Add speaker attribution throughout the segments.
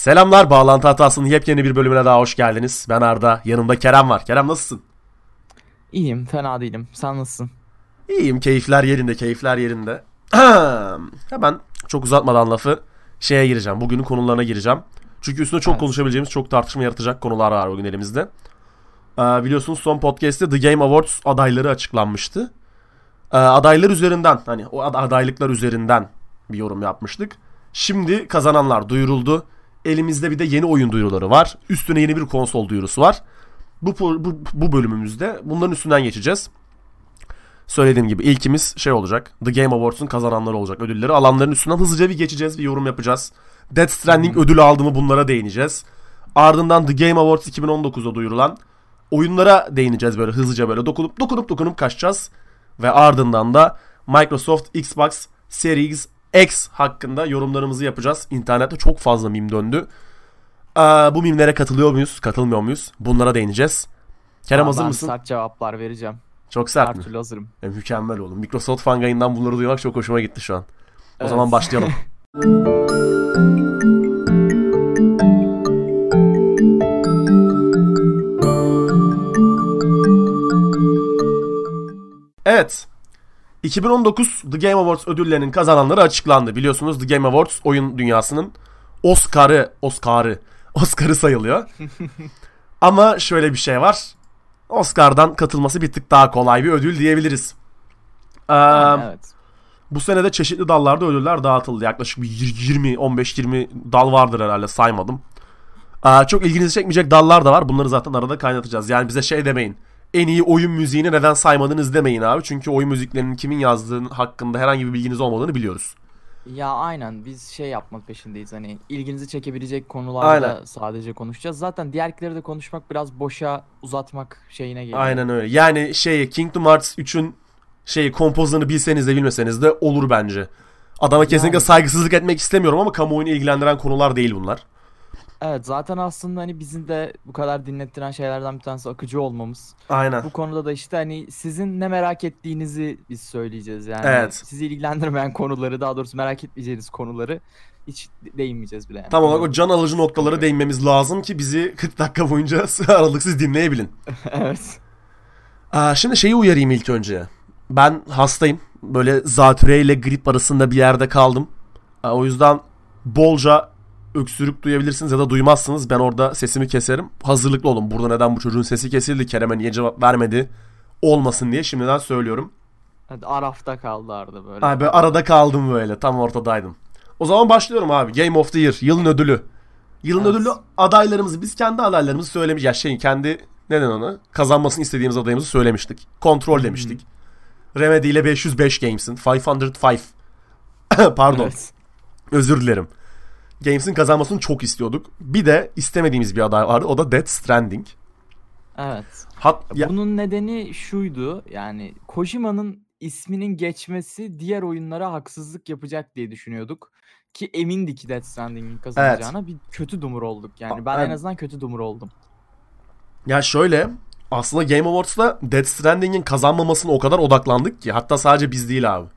Speaker 1: Selamlar Bağlantı Hatası'nın yepyeni bir bölümüne daha hoş geldiniz. Ben Arda, yanımda Kerem var. Kerem nasılsın?
Speaker 2: İyiyim, fena değilim. Sen nasılsın?
Speaker 1: İyiyim, keyifler yerinde, keyifler yerinde. Hemen çok uzatmadan lafı şeye gireceğim. Bugünün konularına gireceğim. Çünkü üstünde çok
Speaker 2: Evet.
Speaker 1: konuşabileceğimiz, çok tartışma yaratacak konular var bugün elimizde. Ee, biliyorsunuz son podcast'te The Game Awards adayları açıklanmıştı. Ee, adaylar üzerinden, hani o ad- adaylıklar üzerinden bir yorum yapmıştık. Şimdi kazananlar duyuruldu. Elimizde bir de yeni oyun duyuruları var. Üstüne yeni bir konsol duyurusu var. Bu, bu, bu bölümümüzde bunların üstünden geçeceğiz. Söylediğim gibi ilkimiz şey olacak. The Game Awards'un kazananları olacak. Ödülleri alanların üstünden hızlıca bir geçeceğiz. Bir yorum yapacağız. Death Stranding ödülü aldı mı bunlara değineceğiz. Ardından The Game Awards 2019'da duyurulan oyunlara değineceğiz böyle hızlıca böyle dokunup dokunup dokunup kaçacağız. Ve ardından da Microsoft Xbox Series X hakkında yorumlarımızı yapacağız. İnternette çok fazla meme döndü. Aa, bu mimlere katılıyor muyuz, katılmıyor muyuz? Bunlara değineceğiz. Kerem
Speaker 2: Aa,
Speaker 1: hazır
Speaker 2: ben
Speaker 1: mısın?
Speaker 2: sert cevaplar vereceğim.
Speaker 1: Çok sert
Speaker 2: Her
Speaker 1: mi?
Speaker 2: türlü hazırım.
Speaker 1: E, mükemmel oğlum. Microsoft fangayından bunları duymak çok hoşuma gitti şu an. O
Speaker 2: Evet.
Speaker 1: zaman başlayalım. evet. 2019 The Game Awards ödüllerinin kazananları açıklandı. Biliyorsunuz The Game Awards oyun dünyasının Oscar'ı, Oscar'ı, Oscar'ı sayılıyor. Ama şöyle bir şey var. Oscar'dan katılması bir tık daha kolay bir ödül diyebiliriz. Ee,
Speaker 2: evet.
Speaker 1: bu sene de çeşitli dallarda ödüller dağıtıldı. Yaklaşık bir 20, 15-20 dal vardır herhalde saymadım. Aa, çok ilginizi çekmeyecek dallar da var. Bunları zaten arada kaynatacağız. Yani bize şey demeyin. En iyi oyun müziğini neden saymadınız demeyin abi. Çünkü oyun müziklerinin kimin yazdığı hakkında herhangi bir bilginiz olmadığını biliyoruz.
Speaker 2: Ya aynen biz şey yapmak peşindeyiz hani ilginizi çekebilecek konularda
Speaker 1: Aynen.
Speaker 2: sadece konuşacağız. Zaten diğerlikleri de konuşmak biraz boşa uzatmak şeyine geliyor.
Speaker 1: Aynen öyle. Yani şey Kingdom Hearts 3'ün şey kompozlarını bilseniz de bilmeseniz de olur bence. Adama kesinlikle
Speaker 2: Yani.
Speaker 1: saygısızlık etmek istemiyorum ama kamuoyunu ilgilendiren konular değil bunlar.
Speaker 2: Evet zaten aslında hani bizim de bu kadar dinlettiren şeylerden bir tanesi akıcı olmamız.
Speaker 1: Aynen.
Speaker 2: Bu konuda da işte hani sizin ne merak ettiğinizi biz söyleyeceğiz yani.
Speaker 1: Evet.
Speaker 2: Sizi ilgilendirmeyen konuları daha doğrusu merak etmeyeceğiniz konuları hiç değinmeyeceğiz bile yani.
Speaker 1: Tam olarak o can alıcı noktalara değinmemiz lazım ki bizi 40 dakika boyunca aralıksız dinleyebilin.
Speaker 2: evet.
Speaker 1: Aa, şimdi şeyi uyarayım ilk önce. Ben hastayım. Böyle zatüre ile grip arasında bir yerde kaldım. Aa, o yüzden bolca öksürük duyabilirsiniz ya da duymazsınız. Ben orada sesimi keserim. Hazırlıklı olun. Burada neden bu çocuğun sesi kesildi? Kerem'e niye cevap vermedi? Olmasın diye şimdiden söylüyorum.
Speaker 2: Hadi Araf'ta kaldı Arda böyle.
Speaker 1: Abi arada kaldım böyle. Tam ortadaydım. O zaman başlıyorum abi. Game of the Year. Yılın ödülü. Yılın
Speaker 2: Evet.
Speaker 1: ödülü adaylarımızı biz kendi adaylarımızı söylemiş. Ya şeyin kendi neden onu? Kazanmasını istediğimiz adayımızı söylemiştik. Kontrol demiştik. Remedy ile 505 Games'in. 505. Pardon.
Speaker 2: Evet.
Speaker 1: Özür dilerim. Games'in kazanmasını çok istiyorduk. Bir de istemediğimiz bir aday vardı. O da Death Stranding.
Speaker 2: Evet.
Speaker 1: Hat, ya,
Speaker 2: Bunun nedeni şuydu yani Kojima'nın isminin geçmesi diğer oyunlara haksızlık yapacak diye düşünüyorduk. Ki emindik ki Death Stranding'in kazanacağına bir kötü dumur olduk yani. Ben
Speaker 1: A-
Speaker 2: en azından kötü dumur oldum.
Speaker 1: Ya şöyle aslında Game Awards'ta Death Stranding'in kazanmamasına o kadar odaklandık ki hatta sadece biz değil abi.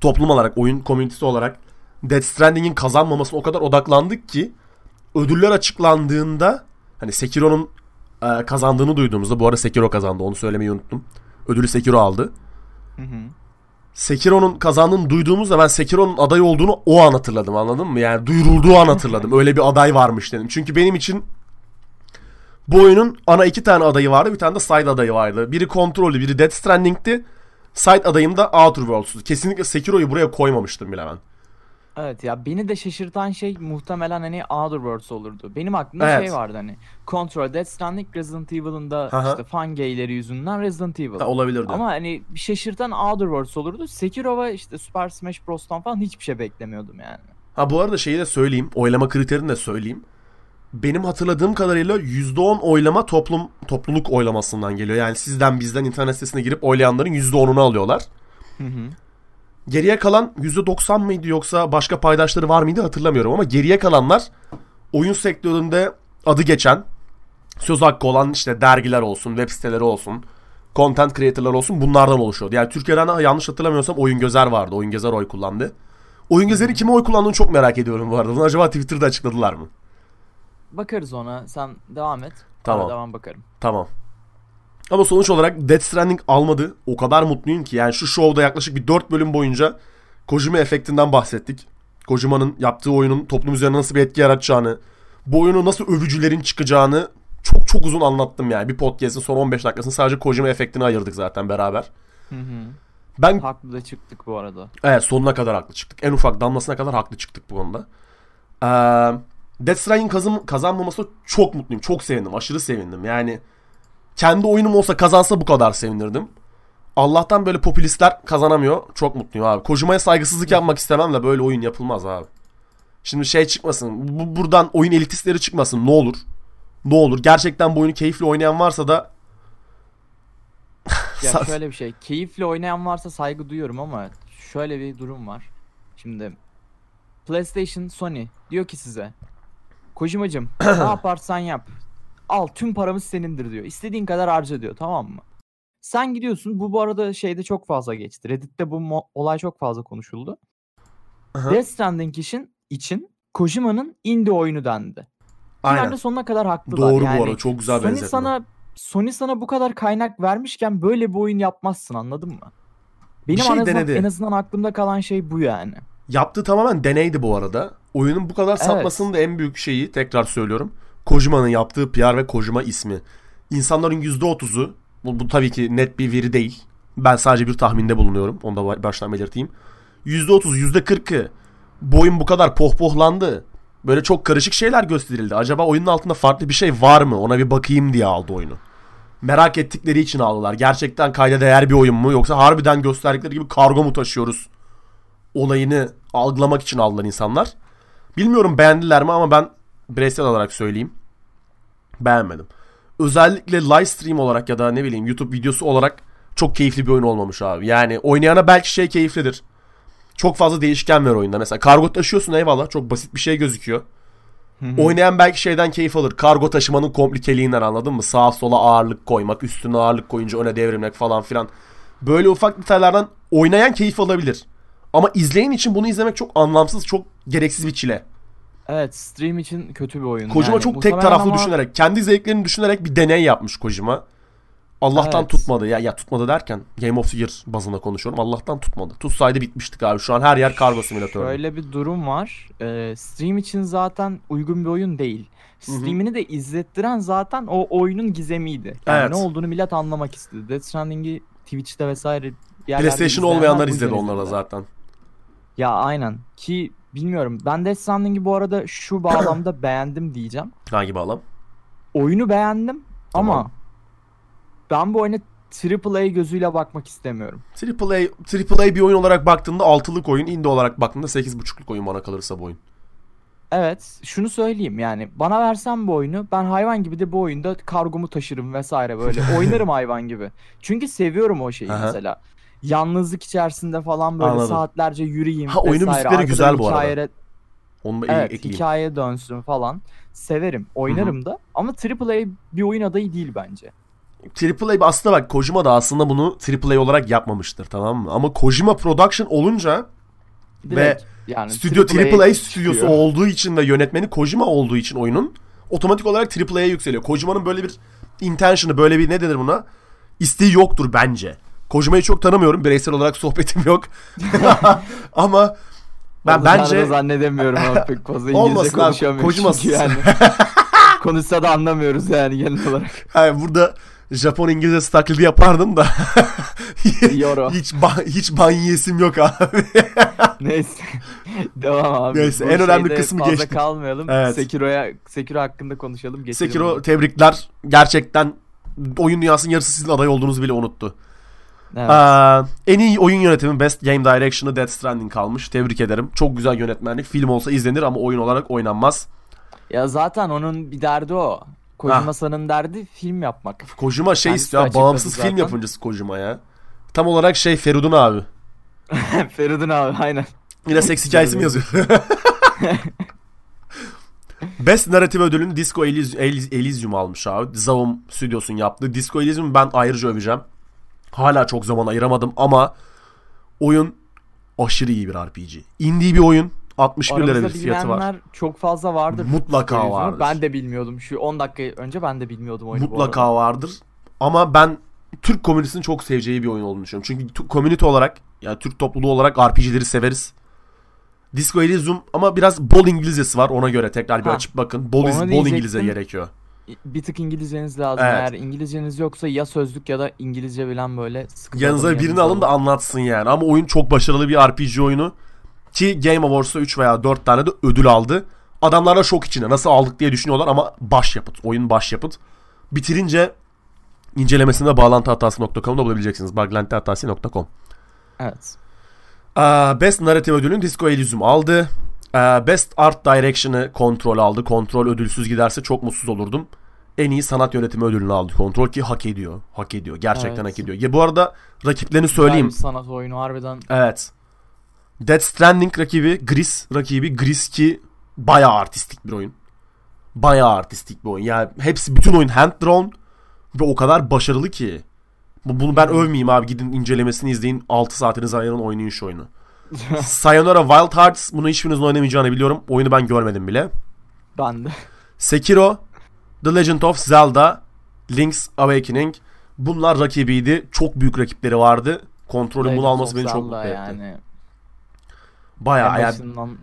Speaker 1: Toplum olarak, oyun komünitesi olarak Death Stranding'in kazanmamasına o kadar odaklandık ki ödüller açıklandığında hani Sekiro'nun e, kazandığını duyduğumuzda bu arada Sekiro kazandı onu söylemeyi unuttum. Ödülü Sekiro aldı.
Speaker 2: Hı hı.
Speaker 1: Sekiro'nun kazandığını duyduğumuzda ben Sekiro'nun aday olduğunu o an hatırladım anladın mı? Yani duyurulduğu an hatırladım. Öyle bir aday varmış dedim. Çünkü benim için bu oyunun ana iki tane adayı vardı. Bir tane de side adayı vardı. Biri kontrollü, biri Death Stranding'ti. Side adayım da Outer Worlds'tu. Kesinlikle Sekiro'yu buraya koymamıştım bile ben.
Speaker 2: Evet ya beni de şaşırtan şey muhtemelen hani Outer Worlds olurdu. Benim aklımda
Speaker 1: Evet.
Speaker 2: şey vardı hani Control, Death Stranding, Resident Evil'ın da
Speaker 1: Aha.
Speaker 2: işte fan gayleri yüzünden Resident Evil.
Speaker 1: Ha, olabilirdi.
Speaker 2: Ama hani bir şaşırtan Outer Worlds olurdu. Sekiro ve işte Super Smash Bros'tan falan hiçbir şey beklemiyordum yani.
Speaker 1: Ha bu arada şeyi de söyleyeyim. Oylama kriterini de söyleyeyim. Benim hatırladığım kadarıyla %10 oylama toplum topluluk oylamasından geliyor. Yani sizden bizden internet sitesine girip oylayanların %10'unu alıyorlar.
Speaker 2: Hı hı.
Speaker 1: Geriye kalan %90 mıydı yoksa başka paydaşları var mıydı hatırlamıyorum ama geriye kalanlar oyun sektöründe adı geçen söz hakkı olan işte dergiler olsun, web siteleri olsun, content creator'lar olsun bunlardan oluşuyordu. Yani Türkiye'den yanlış hatırlamıyorsam Oyun Gözer vardı. Oyun Gözer oy kullandı. Oyun gözleri kime oy kullandığını çok merak ediyorum bu arada. Bunu acaba Twitter'da açıkladılar mı?
Speaker 2: Bakarız ona. Sen devam et.
Speaker 1: Tamam.
Speaker 2: Devam bakarım.
Speaker 1: Tamam. Ama sonuç olarak Death Stranding almadı. O kadar mutluyum ki. Yani şu şovda yaklaşık bir 4 bölüm boyunca Kojima efektinden bahsettik. Kojima'nın yaptığı oyunun toplum üzerine nasıl bir etki yaratacağını, bu oyunu nasıl övücülerin çıkacağını çok çok uzun anlattım yani. Bir podcast'ın son 15 dakikasını sadece Kojima efektine ayırdık zaten beraber.
Speaker 2: Hı hı.
Speaker 1: Ben
Speaker 2: Haklı da çıktık bu arada.
Speaker 1: evet sonuna kadar haklı çıktık. En ufak damlasına kadar haklı çıktık bu konuda. Ee, Death Stranding kazan, kazanmamasına çok mutluyum. Çok sevindim. Aşırı sevindim. Yani kendi oyunum olsa kazansa bu kadar sevinirdim. Allah'tan böyle popülistler kazanamıyor. Çok mutluyum abi. Kojima'ya saygısızlık yapmak istemem de böyle oyun yapılmaz abi. Şimdi şey çıkmasın. Bu, buradan oyun elitistleri çıkmasın. Ne olur. Ne olur. Gerçekten bu oyunu keyifli oynayan varsa da
Speaker 2: Ya şöyle bir şey. Keyifli oynayan varsa saygı duyuyorum ama şöyle bir durum var. Şimdi PlayStation, Sony diyor ki size Kojimacım ne yaparsan yap. Al tüm paramız senindir diyor. İstediğin kadar harca diyor tamam mı? Sen gidiyorsun. Bu bu arada şeyde çok fazla geçti. Reddit'te bu olay çok fazla konuşuldu.
Speaker 1: Aha.
Speaker 2: Death Stranding için, için Kojima'nın indie oyunu dendi. Aynen.
Speaker 1: aynen.
Speaker 2: sonuna kadar haklılar.
Speaker 1: Doğru
Speaker 2: yani,
Speaker 1: bu arada. Çok güzel
Speaker 2: Sony
Speaker 1: benzetme.
Speaker 2: sana Sony sana bu kadar kaynak vermişken böyle bir oyun yapmazsın anladın mı? Benim
Speaker 1: şey
Speaker 2: en, azından,
Speaker 1: denedi.
Speaker 2: en azından aklımda kalan şey bu yani.
Speaker 1: Yaptığı tamamen deneydi bu arada. Oyunun bu kadar satmasının da en büyük şeyi tekrar söylüyorum. Kojima'nın yaptığı PR ve Kojima ismi. İnsanların %30'u bu, bu tabii ki net bir veri değil. Ben sadece bir tahminde bulunuyorum. Onu da baştan belirteyim. %30, %40'ı bu bu kadar pohpohlandı. Böyle çok karışık şeyler gösterildi. Acaba oyunun altında farklı bir şey var mı? Ona bir bakayım diye aldı oyunu. Merak ettikleri için aldılar. Gerçekten kayda değer bir oyun mu? Yoksa harbiden gösterdikleri gibi kargo mu taşıyoruz? olayını algılamak için aldılar insanlar. Bilmiyorum beğendiler mi ama ben bireysel olarak söyleyeyim. Beğenmedim. Özellikle live stream olarak ya da ne bileyim YouTube videosu olarak çok keyifli bir oyun olmamış abi. Yani oynayana belki şey keyiflidir. Çok fazla değişken var oyunda. Mesela kargo taşıyorsun eyvallah. Çok basit bir şey gözüküyor. Oynayan belki şeyden keyif alır. Kargo taşımanın komplikeliğinden anladın mı? Sağa sola ağırlık koymak, üstüne ağırlık koyunca öne devrilmek falan filan. Böyle ufak detaylardan oynayan keyif alabilir. Ama izleyen için bunu izlemek çok anlamsız, çok gereksiz bir çile.
Speaker 2: Evet stream için kötü bir oyun.
Speaker 1: Kojima
Speaker 2: yani.
Speaker 1: çok tek taraflı
Speaker 2: ama
Speaker 1: düşünerek, kendi zevklerini düşünerek bir deney yapmış Kojima. Allah'tan
Speaker 2: Evet.
Speaker 1: tutmadı. Ya ya tutmadı derken Game of the Year bazında konuşuyorum. Allah'tan tutmadı. Tutsaydı bitmiştik abi. Şu an her yer kargo simülatörü.
Speaker 2: Şöyle bir durum var. Ee, stream için zaten uygun bir oyun değil. Streamini de izlettiren zaten o oyunun gizemiydi. Yani
Speaker 1: Evet.
Speaker 2: ne olduğunu millet anlamak istedi. Death Stranding'i Twitch'te vesaire
Speaker 1: PlayStation olmayanlar izledi
Speaker 2: izlediler.
Speaker 1: zaten.
Speaker 2: Ya aynen ki bilmiyorum. Ben Death Stranding'i bu arada şu bağlamda beğendim diyeceğim.
Speaker 1: Hangi bağlam?
Speaker 2: Oyunu beğendim
Speaker 1: Tamam.
Speaker 2: ama ben bu oyuna AAA gözüyle bakmak istemiyorum.
Speaker 1: AAA, AAA bir oyun olarak baktığında 6'lık oyun, indie olarak baktığında 8.5'luk oyun bana kalırsa bu oyun.
Speaker 2: Evet, şunu söyleyeyim yani bana versen bu oyunu ben hayvan gibi de bu oyunda kargomu taşırım vesaire böyle oynarım hayvan gibi. Çünkü seviyorum o şeyi mesela. Yalnızlık içerisinde falan böyle
Speaker 1: Anladım.
Speaker 2: saatlerce yürüyeyim
Speaker 1: Ha, oyunun
Speaker 2: vesaire.
Speaker 1: müzikleri güzel bu arada.
Speaker 2: hikayere-
Speaker 1: Onu da
Speaker 2: Evet,
Speaker 1: ekleyeyim.
Speaker 2: hikaye dönsün falan. Severim, oynarım da ama AAA bir oyun adayı değil bence.
Speaker 1: AAA aslında bak Kojima da aslında bunu AAA olarak yapmamıştır tamam mı? Ama Kojima Production olunca
Speaker 2: Direkt yani
Speaker 1: stüdyo
Speaker 2: AAA
Speaker 1: AAA stüdyosu
Speaker 2: çıkıyor.
Speaker 1: olduğu için ve yönetmeni Kojima olduğu için oyunun otomatik olarak AAA'ya yükseliyor. Kojima'nın böyle bir intention'ı böyle bir ne denir buna? İsteği yoktur bence. Kojima'yı çok tanımıyorum. Bireysel olarak sohbetim yok. Ama ben
Speaker 2: Olacağını
Speaker 1: bence
Speaker 2: zannedemiyorum ama pek fazla
Speaker 1: Olmasın
Speaker 2: İngilizce
Speaker 1: abi, Kojima-
Speaker 2: çünkü yani. Konuşsa da anlamıyoruz yani genel olarak.
Speaker 1: yani burada Japon İngilizce taklidi yapardım da
Speaker 2: Yoro.
Speaker 1: hiç ba- hiç ban yiyesim yok abi.
Speaker 2: Neyse. Devam abi.
Speaker 1: Neyse,
Speaker 2: Bu
Speaker 1: en önemli kısmı
Speaker 2: fazla
Speaker 1: geçtik.
Speaker 2: kalmayalım.
Speaker 1: Evet.
Speaker 2: Sekiro'ya Sekiro hakkında konuşalım. Geçelim
Speaker 1: Sekiro
Speaker 2: onu.
Speaker 1: tebrikler. Gerçekten oyun dünyasının yarısı sizin aday olduğunuzu bile unuttu.
Speaker 2: Evet.
Speaker 1: Aa, en iyi oyun yönetimi Best Game Direction'ı Death Stranding kalmış. Tebrik ederim. Çok güzel yönetmenlik. Film olsa izlenir ama oyun olarak oynanmaz.
Speaker 2: Ya zaten onun bir derdi o. Kojima'nın derdi film yapmak.
Speaker 1: Kojima şey
Speaker 2: Kendisi
Speaker 1: istiyor. Bağımsız
Speaker 2: zaten.
Speaker 1: film yapımcısı Kojima ya. Tam olarak şey Feridun abi.
Speaker 2: Feridun abi aynen.
Speaker 1: Yine seks hikayesi mi yazıyor? Best Narrative ödülünü Disco Elysium, Elysium- Elysium almış abi. Zaum Studios'un yaptığı. Disco Elysium'u ben ayrıca öveceğim. Hala çok zaman ayıramadım ama oyun aşırı iyi bir RPG. Indie bir oyun. 61 lira bir fiyatı var.
Speaker 2: çok fazla vardır.
Speaker 1: Mutlaka vardır.
Speaker 2: Ben de bilmiyordum. Şu 10 dakika önce ben de bilmiyordum oyunu
Speaker 1: Mutlaka vardır. Ama ben Türk komünitesinin çok seveceği bir oyun olduğunu düşünüyorum. Çünkü komünite olarak yani Türk topluluğu olarak RPG'leri severiz. Disco Elysium ama biraz bol İngilizcesi var ona göre tekrar bir
Speaker 2: Ha.
Speaker 1: açıp bakın. Bol, bol. İngilizce gerekiyor.
Speaker 2: Bir tık İngilizceniz lazım.
Speaker 1: Evet.
Speaker 2: Eğer İngilizceniz yoksa ya sözlük ya da İngilizce bilen böyle sıkı
Speaker 1: Yanınıza birini
Speaker 2: yanınızda
Speaker 1: alın da anlatsın yani. Ama oyun çok başarılı bir RPG oyunu. Ki Game Awards'ta 3 veya 4 tane de ödül aldı. Adamlar da şok içinde. Nasıl aldık diye düşünüyorlar ama başyapıt. Oyun başyapıt. Bitirince incelemesinde bağlantıhatası.com'da bulabileceksiniz. Bağlantıhatası.com
Speaker 2: Evet.
Speaker 1: Best Narrative ödülünü Disco Elysium aldı. Aa, Best Art Direction'ı Kontrol aldı. Kontrol ödülsüz giderse çok mutsuz olurdum. En iyi sanat yönetimi ödülünü aldı Kontrol ki hak ediyor. Hak ediyor. Gerçekten
Speaker 2: Evet.
Speaker 1: hak ediyor. Ya bu arada rakiplerini
Speaker 2: Güzel
Speaker 1: söyleyeyim.
Speaker 2: bir sanat oyunu harbiden.
Speaker 1: Evet. Death Stranding rakibi, Gris rakibi. Gris ki bayağı artistik bir oyun. Bayağı artistik bir oyun. Yani hepsi bütün oyun hand drawn ve o kadar başarılı ki. Bu- Bunu ben övmeyeyim abi. Gidin incelemesini izleyin. 6 saatinizi ayırın oynayın şu oyunu. Sayonara Wild Hearts. Bunu hiçbirinizin oynamayacağını biliyorum. Oyunu ben görmedim bile.
Speaker 2: Ben de.
Speaker 1: Sekiro, The Legend of Zelda, Link's Awakening. Bunlar rakibiydi. Çok büyük rakipleri vardı. Kontrolün bunu alması beni çok mutlu etti.
Speaker 2: yani.
Speaker 1: Bayağı yani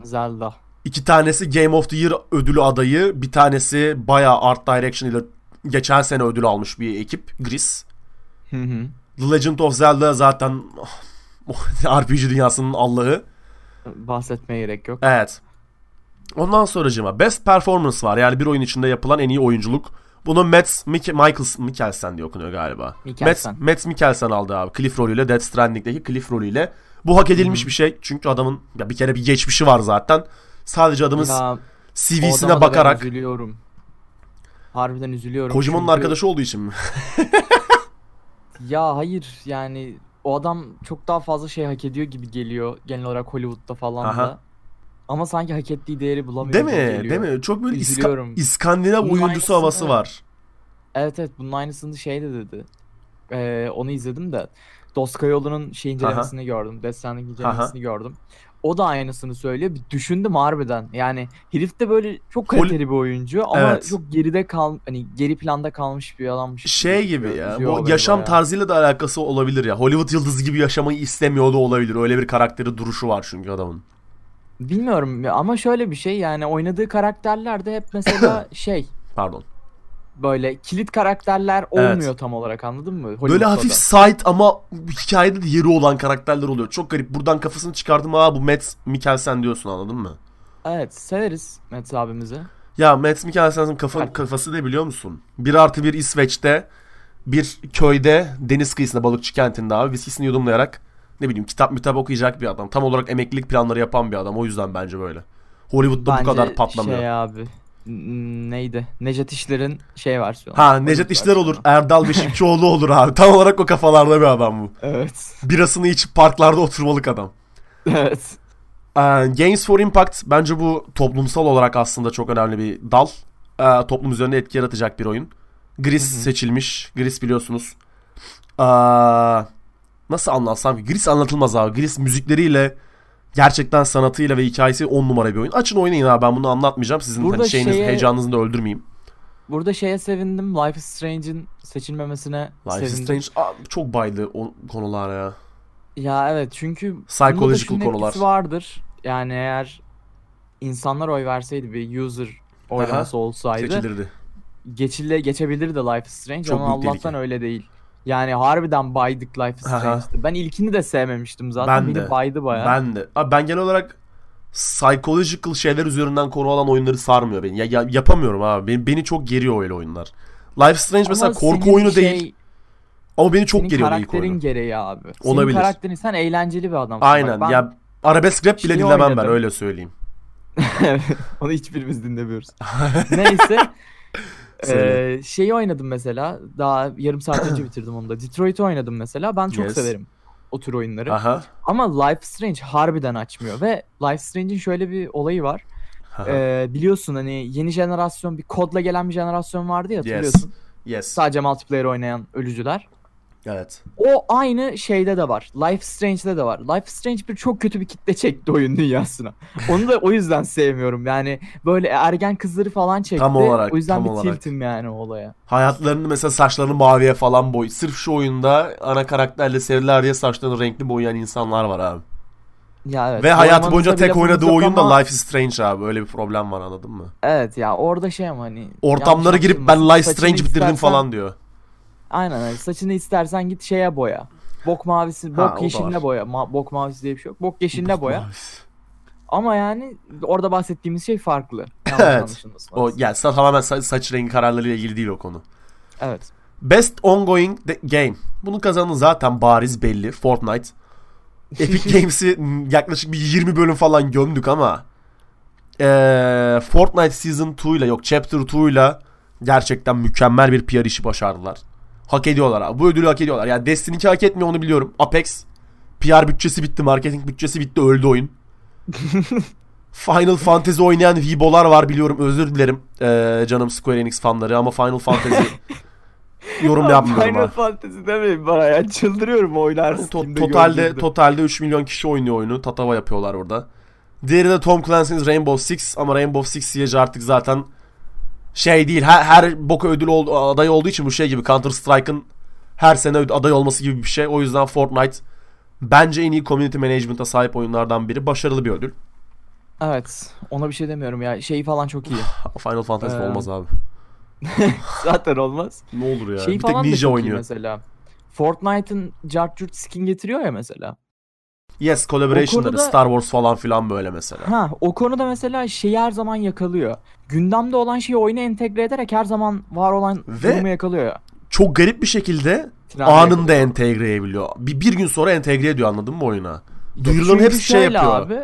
Speaker 2: Zelda.
Speaker 1: İki tanesi Game of the Year ödülü adayı. Bir tanesi bayağı Art Direction ile geçen sene ödül almış bir ekip. Gris.
Speaker 2: Hı hı.
Speaker 1: The Legend of Zelda zaten RPG dünyasının Allah'ı.
Speaker 2: Bahsetmeye gerek yok.
Speaker 1: Evet. Ondan sonracığıma Best Performance var. Yani bir oyun içinde yapılan en iyi oyunculuk. Bunu Mads Mik Michaels Mikkelsen diye okunuyor galiba.
Speaker 2: Mikkelsen.
Speaker 1: Mads Mikkelsen aldı abi. Cliff rolüyle Death Stranding'deki Cliff rolüyle. Bu hak edilmiş bir şey. Çünkü adamın ya bir kere bir geçmişi var zaten. Sadece adamın
Speaker 2: Ya,
Speaker 1: CV'sine
Speaker 2: da ben
Speaker 1: bakarak
Speaker 2: üzülüyorum. Harbiden üzülüyorum.
Speaker 1: Kojima'nın
Speaker 2: çünkü-
Speaker 1: arkadaşı olduğu için mi?
Speaker 2: Ya hayır yani o adam çok daha fazla şey hak ediyor gibi geliyor genel olarak Hollywood'da falan
Speaker 1: Aha.
Speaker 2: da. Ama sanki hak ettiği değeri bulamıyor
Speaker 1: Değil
Speaker 2: gibi
Speaker 1: mi?
Speaker 2: geliyor.
Speaker 1: Değil mi? Çok böyle İska-. İskandinav
Speaker 2: Bunun
Speaker 1: oyuncusu
Speaker 2: aynısını-
Speaker 1: havası var.
Speaker 2: Evet evet bunun aynısını şey de dedi. Ee, onu izledim de. Doskayolu'nun şey incelemesini gördüm. Death Stranding incelemesini gördüm. O da aynısını söylüyor. Bir düşündüm harbiden. Yani herif de böyle çok kaliteli bir oyuncu ama
Speaker 1: Evet.
Speaker 2: çok geride kal hani geri planda kalmış bir adammış.
Speaker 1: Şey gibi ya. Bu yaşam
Speaker 2: bayağı.
Speaker 1: tarzıyla da alakası olabilir ya. Hollywood yıldızı gibi yaşamayı istemiyor da olabilir. Öyle bir karakteri duruşu var çünkü adamın.
Speaker 2: Bilmiyorum ama şöyle bir şey yani oynadığı karakterler de hep mesela şey
Speaker 1: Pardon.
Speaker 2: Böyle kilit karakterler
Speaker 1: Evet.
Speaker 2: olmuyor tam olarak anladın mı?
Speaker 1: Böyle
Speaker 2: Hollywood'da
Speaker 1: hafif
Speaker 2: da.
Speaker 1: side ama hikayede de yeri olan karakterler oluyor. Çok garip. Buradan kafasını çıkardım. Aa bu Matt Mikkelsen diyorsun anladın mı?
Speaker 2: Evet severiz Mets abimizi.
Speaker 1: Ya Matt Mikkelsen'in kafa,
Speaker 2: Evet.
Speaker 1: kafası ne biliyor musun? 1 artı 1 İsveç'te bir köyde deniz kıyısında balıkçı kentinde abi viskisini yudumlayarak ne bileyim kitap mitap okuyacak bir adam. Tam olarak emeklilik planları yapan bir adam. O yüzden bence böyle. Hollywood'da
Speaker 2: Bence
Speaker 1: bu kadar patlamıyor.
Speaker 2: şey abi neydi? Necdet İşler'in şey versiyonu.
Speaker 1: Ha Necdet İşler olur. Erdal Beşikçioğlu olur abi. Tam olarak o kafalarda bir adam bu.
Speaker 2: Evet.
Speaker 1: Birasını içip parklarda oturmalık adam.
Speaker 2: Evet.
Speaker 1: Ee, Games for Impact bence bu toplumsal olarak aslında çok önemli bir dal. Ee, toplum üzerinde etki yaratacak bir oyun. Gris seçilmiş. Gris biliyorsunuz. Ee, nasıl anlatsam ki? Gris anlatılmaz abi. Gris müzikleriyle gerçekten sanatıyla ve hikayesi on numara bir oyun. Açın oynayın abi ben bunu anlatmayacağım. Sizin
Speaker 2: Burada
Speaker 1: hani şeyiniz,
Speaker 2: şeye-
Speaker 1: heyecanınızı da öldürmeyeyim.
Speaker 2: Burada şeye sevindim. Life is Strange'in seçilmemesine
Speaker 1: Life is
Speaker 2: sevindim.
Speaker 1: Strange Aa, çok baydı o konular ya.
Speaker 2: Ya evet çünkü şunun
Speaker 1: konular.
Speaker 2: vardır. Yani eğer insanlar oy verseydi bir user oylaması olsaydı
Speaker 1: Seçilirdi.
Speaker 2: geçile geçebilirdi Life is Strange
Speaker 1: Çok
Speaker 2: ama Allah'tan öyle değil. Yani harbiden baydık Life is
Speaker 1: Aha.
Speaker 2: Strange'de. Ben ilkini de sevmemiştim zaten.
Speaker 1: Ben
Speaker 2: Beni
Speaker 1: de.
Speaker 2: baydı bayağı.
Speaker 1: Ben de. Abi ben genel olarak psychological şeyler üzerinden konu alan oyunları sarmıyor beni. Ya, ya- yapamıyorum abi. Beni, beni çok geriyor öyle oyunlar. Life Strange mesela
Speaker 2: Ama
Speaker 1: korku
Speaker 2: senin
Speaker 1: oyunu
Speaker 2: şey,
Speaker 1: değil ama beni çok
Speaker 2: senin
Speaker 1: geriyor ilk
Speaker 2: karakterin
Speaker 1: oyunu.
Speaker 2: gereği abi. Senin
Speaker 1: Olabilir.
Speaker 2: karakterin sen eğlenceli bir adamsın.
Speaker 1: Aynen.
Speaker 2: Bak ben
Speaker 1: Ya arabesk rap bile dinlemem ben
Speaker 2: oynadım.
Speaker 1: öyle söyleyeyim.
Speaker 2: Onu hiçbirimiz dinlemiyoruz. Neyse. Eee şeyi oynadım mesela. Daha yarım saat önce bitirdim onu da. Detroit'i oynadım mesela. Ben çok
Speaker 1: Yes.
Speaker 2: severim o tür oyunları.
Speaker 1: Aha.
Speaker 2: Ama Life Strange harbiden açmıyor. Ve Life Strange'in şöyle bir olayı var.
Speaker 1: aha.
Speaker 2: Eee, biliyorsun hani yeni jenerasyon bir kodla gelen bir jenerasyon vardı ya
Speaker 1: yes.
Speaker 2: hatırlıyorsun.
Speaker 1: Yes.
Speaker 2: Sadece multiplayer oynayan ölücüler.
Speaker 1: Evet.
Speaker 2: O aynı şeyde de var. Life Strange'de de var. Life Strange bir çok kötü bir kitle çekti oyun dünyasına. Onu da o yüzden sevmiyorum. Yani böyle ergen kızları falan çekti.
Speaker 1: Tam olarak,
Speaker 2: o yüzden
Speaker 1: tam
Speaker 2: bir
Speaker 1: olarak.
Speaker 2: tiltim yani olaya.
Speaker 1: Hayatlarını mesela saçlarını maviye falan boy. Sırf şu oyunda ana karakterle sevdiler diye saçlarını renkli boyayan insanlar var abi.
Speaker 2: Ya evet.
Speaker 1: Ve hayatı
Speaker 2: Boyamanızda
Speaker 1: boyunca tek oynadığı oyun da
Speaker 2: ama-
Speaker 1: Life is Strange abi. Öyle bir problem var anladın mı?
Speaker 2: Evet ya orada şey ama hani.
Speaker 1: Ortamlara
Speaker 2: yanlış
Speaker 1: girip ben. Life Strange bitirdim
Speaker 2: istersen-
Speaker 1: falan diyor.
Speaker 2: Aynen öyle. Saçını istersen git şeye boya. Bok mavisi,
Speaker 1: Ha,
Speaker 2: bok
Speaker 1: da
Speaker 2: yeşiline boya. Ma- bok mavisi diye bir şey yok. Bok yeşiline boya. Ama yani orada bahsettiğimiz şey farklı.
Speaker 1: Evet. O yani tamamen sa- saç rengi kararlarıyla ilgili değil o konu.
Speaker 2: Evet.
Speaker 1: Best Ongoing Game. Bunun kazananı zaten bariz belli. Fortnite. Epic Games'i yaklaşık bir 20 bölüm falan gömdük ama eee, Fortnite Season 2 ile yok Chapter 2 ile gerçekten mükemmel bir PR işi başardılar. Hak ediyorlar abi. Bu ödülü hak ediyorlar. Yani Destiny 2 hak etmiyor onu biliyorum. Apex PR bütçesi bitti, marketing bütçesi bitti, öldü oyun. Final Fantasy oynayan Vibo'lar var biliyorum. Özür dilerim eee, canım Square Enix fanları ama Final Fantasy yorum yapmıyorum
Speaker 2: Final
Speaker 1: ha.
Speaker 2: Fantasy demeyin bana ya. Çıldırıyorum oylar
Speaker 1: To- totalde
Speaker 2: gördüğümde.
Speaker 1: totalde 3 milyon kişi oynuyor oyunu. Tatava yapıyorlar orada. Diğeri de Tom Clancy's Rainbow Six ama Rainbow Six Siege artık zaten şey değil. Her, her boka ödül oldu, aday olduğu için bu şey gibi Counter Strike'ın her sene aday olması gibi bir şey. O yüzden Fortnite bence en iyi community management'a sahip oyunlardan biri. Başarılı bir ödül.
Speaker 2: Evet. Ona bir şey demiyorum ya. Şeyi falan çok iyi.
Speaker 1: Final Fantasy
Speaker 2: Ee,
Speaker 1: olmaz abi.
Speaker 2: Zaten olmaz.
Speaker 1: Ne olur ya.
Speaker 2: Şey
Speaker 1: bir tek
Speaker 2: falan da
Speaker 1: Ninja
Speaker 2: çok iyi
Speaker 1: oynuyor.
Speaker 2: mesela. Fortnite'ın Jart Jurt skin getiriyor ya mesela.
Speaker 1: Yes, collaboration'ları,
Speaker 2: konuda-
Speaker 1: Star Wars falan filan böyle mesela.
Speaker 2: Ha, o konuda mesela şeyi her zaman yakalıyor. Gündemde olan şeyi oyuna entegre ederek her zaman var olan
Speaker 1: Ve-
Speaker 2: durumu yakalıyor ya.
Speaker 1: Çok garip bir şekilde
Speaker 2: Trendi
Speaker 1: anında
Speaker 2: yakalıyor.
Speaker 1: entegre edebiliyor. Bir, bir gün sonra entegre ediyor anladın mı oyuna? Duyuruların hepsi şey yapıyor.
Speaker 2: Abi,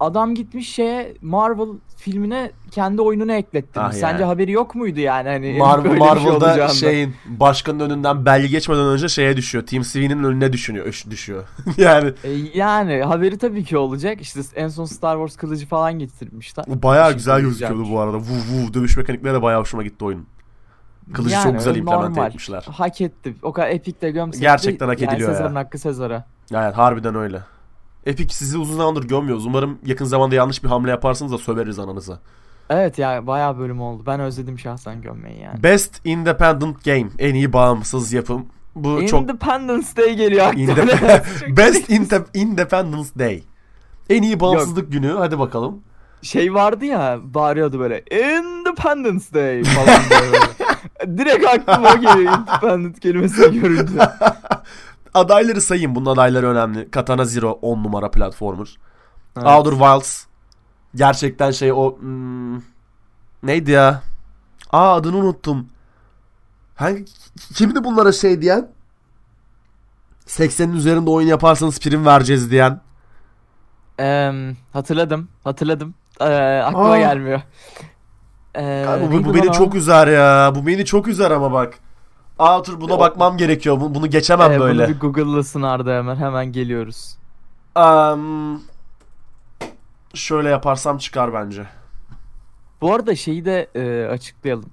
Speaker 2: adam gitmiş şeye Marvel filmine kendi oyununu eklettirmiş.
Speaker 1: Ah
Speaker 2: Sence
Speaker 1: yani.
Speaker 2: haberi yok muydu yani hani
Speaker 1: Mar-
Speaker 2: böyle bir şey
Speaker 1: Marvel'da
Speaker 2: olacağından?
Speaker 1: şeyin başkanın önünden belge geçmeden önce şeye düşüyor. Team Sweet'in önüne düşünüyor, düşüyor. yani
Speaker 2: E, yani haberi tabii ki olacak. İşte en son Star Wars kılıcı falan getirmişler.
Speaker 1: bu bayağı güzel gözüküyordu bu arada. Vuv vuv dövüş mekanikleri de bayağı hoşuma gitti oyun. Kılıcı
Speaker 2: Yani
Speaker 1: çok güzel implement
Speaker 2: normal.
Speaker 1: etmişler.
Speaker 2: Hak etti. O kadar Epic de gömsekti.
Speaker 1: Gerçekten hak
Speaker 2: yani
Speaker 1: ediliyor ya.
Speaker 2: Sezar'ın hakkı Sezar'a.
Speaker 1: Yani harbiden öyle. Epic sizi uzun zamandır gömüyoruz. Umarım yakın zamanda yanlış bir hamle yaparsınız da söveriz ananıza.
Speaker 2: Evet ya bayağı bölüm oldu. Ben özledim şahsen gömmeyi yani.
Speaker 1: Best Independent Game. En iyi bağımsız yapım. Bu çok
Speaker 2: Independence Day geliyor aklıma.
Speaker 1: Indep-
Speaker 2: Çok
Speaker 1: Best Inte- Independence Day. En iyi bağımsızlık günü. Hadi bakalım.
Speaker 2: şey vardı ya bağırıyordu böyle Independence Day falan böyle. Direkt aklıma geliyor Independent kelimesini görünce.
Speaker 1: Adayları sayayım. Bunun adayları önemli. Katana Zero 10 numara platformer.
Speaker 2: Evet.
Speaker 1: Outer Wilds. Gerçekten şey o... hmm, neydi ya? Aa adını unuttum. Hangi, kimdi bunlara şey diyen? 80'in üzerinde oyun yaparsanız prim vereceğiz diyen.
Speaker 2: Em, hatırladım hatırladım. Ee, aklıma
Speaker 1: Aa.
Speaker 2: gelmiyor. Ee,
Speaker 1: Ya bu, bu beni
Speaker 2: o?
Speaker 1: çok üzer ya. Bu beni çok üzer ama bak. Outer buna
Speaker 2: O-
Speaker 1: bakmam gerekiyor. Bu- Bunu geçemem
Speaker 2: Ee,
Speaker 1: böyle.
Speaker 2: Bunu bir Google'lasın Arda hemen hemen geliyoruz.
Speaker 1: Am, şöyle yaparsam çıkar bence.
Speaker 2: Bu arada şeyi de e, açıklayalım.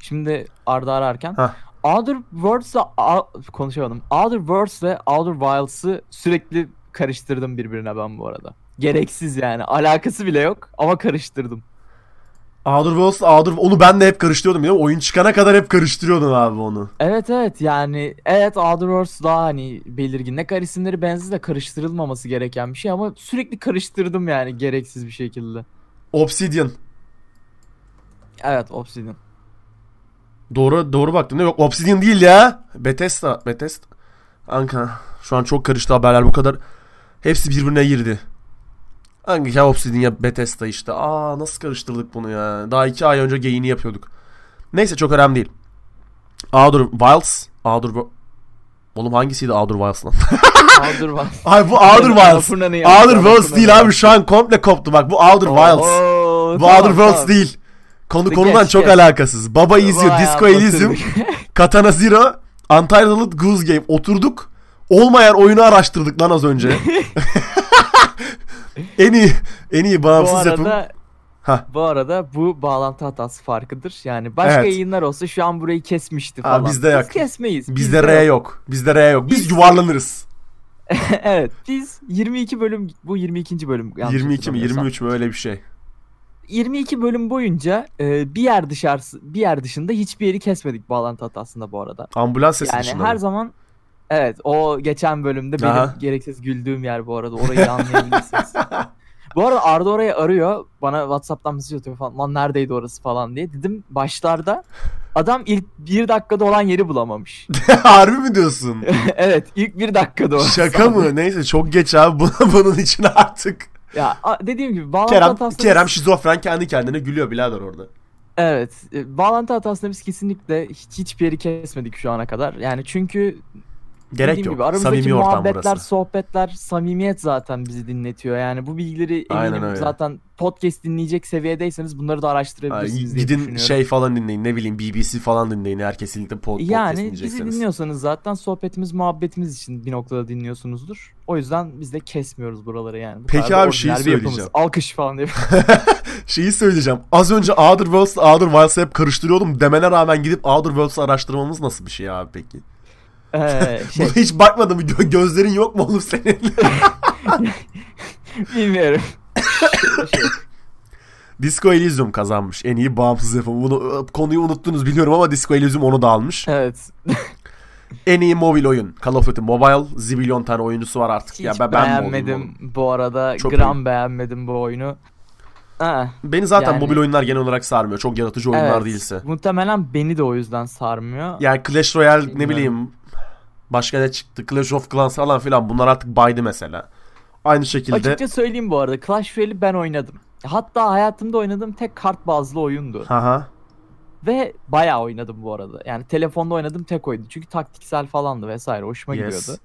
Speaker 2: Şimdi Arda ararken
Speaker 1: Hah.
Speaker 2: Outer Worlds'la A- konuşamadım. Outer Worlds ve Outer Wilds'ı sürekli karıştırdım birbirine ben bu arada. Gereksiz yani. Alakası bile yok ama karıştırdım.
Speaker 1: Outer Worlds, Outer... Onu ben de hep karıştırıyordum. Ya. Oyun çıkana kadar hep karıştırıyordum abi onu.
Speaker 2: Evet evet yani evet Outer Worlds daha hani belirgin. Ne kadar isimleri benziz de karıştırılmaması gereken bir şey ama sürekli karıştırdım yani gereksiz bir şekilde.
Speaker 1: Obsidian.
Speaker 2: Evet Obsidian.
Speaker 1: Doğru doğru baktın değil mi? Yok Obsidian değil ya. Bethesda. Bethesda. Anka. Şu an çok karıştı haberler bu kadar. Hepsi birbirine girdi. Hangi ya Obsidian ya Bethesda işte. Aa nasıl karıştırdık bunu ya. Daha iki ay önce geyini yapıyorduk. Neyse çok önemli değil. Outer Wilds. Outer Oğlum hangisiydi Outer Wilds lan?
Speaker 2: Outer Wilds.
Speaker 1: Ay bu Outer Wilds. Outer
Speaker 2: Lafına
Speaker 1: değil abi şu an komple koptu bak bu Outer Wilds.
Speaker 2: Oo,
Speaker 1: Bu
Speaker 2: tamam,
Speaker 1: Outer
Speaker 2: tamam.
Speaker 1: değil. Konu konudan çok alakasız. Baba izliyor. Disco Elysium. Katana Zero, Untitled Goose Game. Oturduk. Olmayan oyunu araştırdık lan az önce. En iyi en iyi
Speaker 2: Bu
Speaker 1: bağımsız yapım.
Speaker 2: arada
Speaker 1: Hah.
Speaker 2: Bu arada bu bağlantı hatası farkıdır. Yani başka
Speaker 1: Evet.
Speaker 2: yayınlar olsa şu an burayı kesmişti
Speaker 1: Aa,
Speaker 2: falan.
Speaker 1: bizde yok.
Speaker 2: Biz kesmeyiz.
Speaker 1: Bizde R yok. Bizde R yok. Biz
Speaker 2: Biz-
Speaker 1: yuvarlanırız.
Speaker 2: evet biz 22 bölüm bu 22. bölüm. yanlış
Speaker 1: 22 mi
Speaker 2: hatırlamıyorsam.
Speaker 1: 23 mü öyle bir şey.
Speaker 2: 22 bölüm boyunca e, bir yer dışarısı bir yer dışında hiçbir yeri kesmedik bağlantı hatasında bu arada.
Speaker 1: Ambulans sesi
Speaker 2: Yani
Speaker 1: dışında
Speaker 2: her
Speaker 1: mı?
Speaker 2: zaman evet o geçen bölümde benim
Speaker 1: Aha.
Speaker 2: gereksiz güldüğüm yer bu arada orayı anlayabilirsiniz. bu arada Arda oraya arıyor bana Whatsapp'tan mesaj atıyor falan lan neredeydi orası falan diye dedim başlarda adam ilk bir dakikada olan yeri bulamamış.
Speaker 1: Harbi mi diyorsun?
Speaker 2: evet ilk bir dakikada o.
Speaker 1: Şaka mı? Neyse çok geç abi bunun için artık.
Speaker 2: Ya dediğim gibi bağlantı
Speaker 1: Kerem,
Speaker 2: hatasında
Speaker 1: Kerem şizofren kendi kendine gülüyor birader orada.
Speaker 2: Evet. e, Bağlantı hatasında biz kesinlikle hiç, hiçbir yeri kesmedik şu ana kadar. Yani çünkü
Speaker 1: Gerek
Speaker 2: dediğim
Speaker 1: yok.
Speaker 2: gibi aramızdaki
Speaker 1: Samimi ortam
Speaker 2: muhabbetler,
Speaker 1: burası.
Speaker 2: sohbetler, samimiyet zaten bizi dinletiyor. Yani bu bilgileri eminim zaten podcast dinleyecek seviyedeyseniz bunları da araştırabilirsiniz diye
Speaker 1: Gidin şey falan dinleyin ne bileyim BBC falan dinleyin eğer kesinlikle pod- podcast
Speaker 2: yani bizi
Speaker 1: dinleyecekseniz.
Speaker 2: dinliyorsanız zaten sohbetimiz, muhabbetimiz için bir noktada dinliyorsunuzdur. O yüzden biz de kesmiyoruz buraları yani. Bu
Speaker 1: Peki abi, şeyi
Speaker 2: bir yapımız.
Speaker 1: söyleyeceğim.
Speaker 2: Alkış falan diye.
Speaker 1: Şeyi söyleyeceğim. Az önce Outer Worlds Outer Wilds'ı hep karıştırıyordum. Demene rağmen gidip Outer Worlds'ı araştırmamız nasıl bir şey abi peki?
Speaker 2: Ee, şey,
Speaker 1: Buna hiç bakmadın mı? Gö- gözlerin yok mu oğlum senin?
Speaker 2: bilmiyorum. şey,
Speaker 1: Disco Elysium kazanmış. En iyi bağımsız yapım. Bunu konuyu unuttunuz biliyorum ama Disco Elysium onu da almış.
Speaker 2: evet.
Speaker 1: En iyi mobil oyun. Call of Duty Mobile. Zibilyon tane oyuncusu var artık.
Speaker 2: Hiç
Speaker 1: ya ben,
Speaker 2: beğenmedim bu arada.
Speaker 1: Çok
Speaker 2: gram beğenmedim bu oyunu. Ha,
Speaker 1: Beni zaten
Speaker 2: Yani-
Speaker 1: mobil oyunlar genel olarak sarmıyor. Çok yaratıcı oyunlar
Speaker 2: evet.
Speaker 1: değilse.
Speaker 2: Muhtemelen beni de o yüzden sarmıyor.
Speaker 1: Yani Clash Royale ne
Speaker 2: Bilmiyorum.
Speaker 1: bileyim başka ne çıktı? Clash of Clans falan filan bunlar artık baydı mesela. Aynı şekilde
Speaker 2: Açıkça söyleyeyim bu arada. Clash Royale'i ben oynadım. Hatta hayatımda oynadığım tek kart bazlı oyundu.
Speaker 1: Haha.
Speaker 2: Ve bayağı oynadım bu arada. Yani telefonda oynadığım tek oyundu. Çünkü taktiksel falandı vesaire. Hoşuma
Speaker 1: Yes.
Speaker 2: gidiyordu.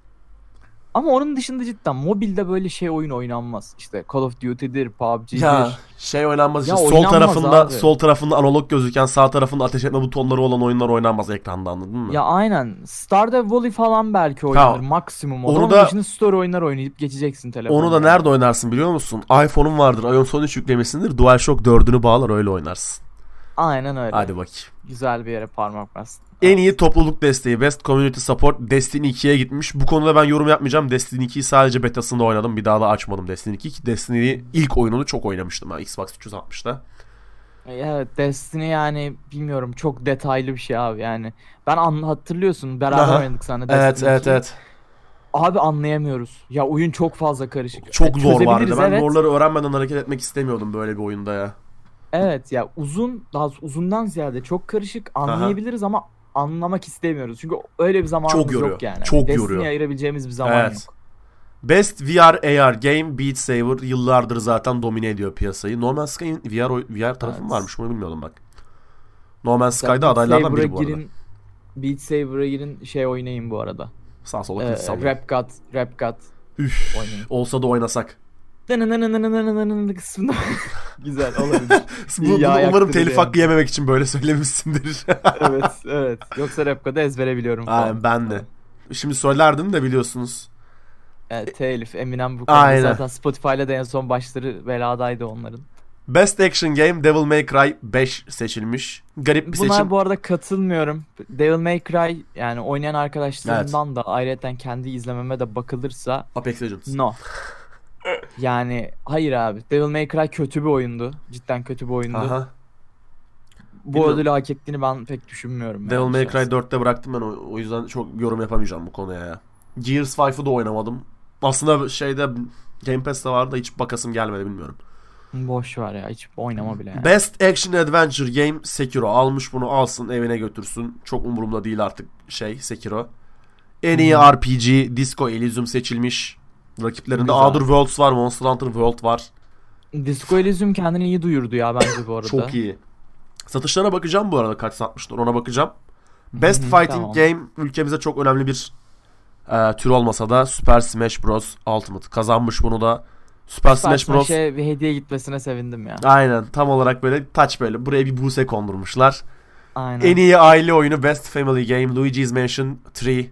Speaker 2: Ama onun dışında cidden mobilde böyle şey oyun oynanmaz. İşte Call of Duty'dir, PUBG'dir.
Speaker 1: Ya şey oynanmaz
Speaker 2: Ya
Speaker 1: işte sol tarafında
Speaker 2: abi.
Speaker 1: sol tarafında analog gözüken sağ tarafında ateş etme butonları olan oyunlar oynanmaz ekranda anladın mı?
Speaker 2: Ya aynen. Stardew Valley falan belki oynanır. maksimum o.
Speaker 1: onu
Speaker 2: Onun
Speaker 1: da-
Speaker 2: dışında story oyunlar oynayıp geçeceksin telefonda.
Speaker 1: Onu da nerede oynarsın biliyor musun? iPhone'un vardır. iOS 13 yüklemesindir. DualShock 4'ünü bağlar öyle oynarsın.
Speaker 2: Aynen öyle.
Speaker 1: Hadi bakayım.
Speaker 2: Güzel bir yere parmak bastın.
Speaker 1: En iyi topluluk desteği Best Community Support Destiny 2'ye gitmiş. Bu konuda ben yorum yapmayacağım. Destiny 2'yi sadece betasında oynadım. Bir daha da açmadım Destiny 2. Ki Destiny'yi ilk oyununu çok oynamıştım ben Xbox 360'da.
Speaker 2: Evet Destiny yani bilmiyorum çok detaylı bir şey abi yani. Ben an hatırlıyorsun beraber
Speaker 1: Aha.
Speaker 2: oynadık sana Destiny
Speaker 1: Evet evet
Speaker 2: 2'yi.
Speaker 1: evet.
Speaker 2: Abi anlayamıyoruz. Ya oyun çok fazla karışık.
Speaker 1: Çok
Speaker 2: E,
Speaker 1: zor vardı. Ben
Speaker 2: evet.
Speaker 1: lore'ları öğrenmeden hareket etmek istemiyordum böyle bir oyunda ya.
Speaker 2: Evet ya uzun daha uzundan ziyade çok karışık anlayabiliriz ama anlamak istemiyoruz. Çünkü öyle bir zamanımız
Speaker 1: Çok yoruyor,
Speaker 2: yok yani.
Speaker 1: çok
Speaker 2: Destiny'ye
Speaker 1: yoruyor.
Speaker 2: ayırabileceğimiz bir zaman
Speaker 1: Evet.
Speaker 2: yok.
Speaker 1: Best VR AR Game Beat Saber yıllardır zaten domine ediyor piyasayı. No Man's Sky'in VR, VR tarafı
Speaker 2: Evet.
Speaker 1: varmış bunu bilmiyordum bak. No Man's Sky'da
Speaker 2: Beat
Speaker 1: adaylardan biri bu arada.
Speaker 2: girin, Beat Saber'a girin şey oynayın bu arada.
Speaker 1: Sağ sola
Speaker 2: Ee, rap God, Rap God
Speaker 1: Üf.
Speaker 2: oynayın.
Speaker 1: Olsa da oynasak
Speaker 2: kısmında güzel olabilir.
Speaker 1: Bu, umarım telif
Speaker 2: yani.
Speaker 1: hakkı yememek için böyle söylemişsindir.
Speaker 2: evet evet. Yoksa Repko'da ezbere biliyorum falan.
Speaker 1: Aynen, ben de. Şimdi söylerdim de biliyorsunuz.
Speaker 2: Evet, telif Eminem bu konuda zaten Spotify'la da en son başları beladaydı onların.
Speaker 1: Best Action Game Devil May Cry 5 seçilmiş. Garip bir
Speaker 2: Buna
Speaker 1: seçim.
Speaker 2: Buna bu arada katılmıyorum. Devil May Cry yani oynayan arkadaşlarımdan evet. da ayrıca kendi izlememe de bakılırsa
Speaker 1: Apex Legends.
Speaker 2: No. Yani hayır abi. Devil May Cry kötü bir oyundu. Cidden kötü bir oyundu.
Speaker 1: Aha.
Speaker 2: Bu
Speaker 1: Bilmiyorum.
Speaker 2: ödülü hak ettiğini ben pek düşünmüyorum.
Speaker 1: Devil
Speaker 2: yani
Speaker 1: May Cry
Speaker 2: şahsen.
Speaker 1: 4'te bıraktım ben o, o yüzden çok yorum yapamayacağım bu konuya ya. Gears 5'ı da oynamadım. Aslında şeyde Game Pass'te vardı da hiç bakasım gelmedi bilmiyorum.
Speaker 2: Boş ver ya. Hiç oynama bile yani.
Speaker 1: Best Action Adventure Game Sekiro. Almış bunu alsın evine götürsün. Çok umurumda değil artık şey Sekiro. En iyi RPG Disco Elysium seçilmiş. Rakiplerinde
Speaker 2: Güzel.
Speaker 1: Outer Worlds var, Monster Hunter World var.
Speaker 2: Disco Elysium kendini iyi duyurdu ya bence bu arada.
Speaker 1: Çok iyi. Satışlarına bakacağım bu arada kaç satmışlar ona bakacağım. Best Fighting
Speaker 2: tamam.
Speaker 1: Game ülkemize çok önemli bir e, tür olmasa da Super Smash Bros. Ultimate kazanmış bunu da. Super Smash
Speaker 2: Smash
Speaker 1: Bros.
Speaker 2: bir hediye gitmesine sevindim ya.
Speaker 1: Aynen tam olarak böyle touch böyle buraya bir buse kondurmuşlar.
Speaker 2: Aynen.
Speaker 1: En iyi aile oyunu Best Family Game Luigi's Mansion 3.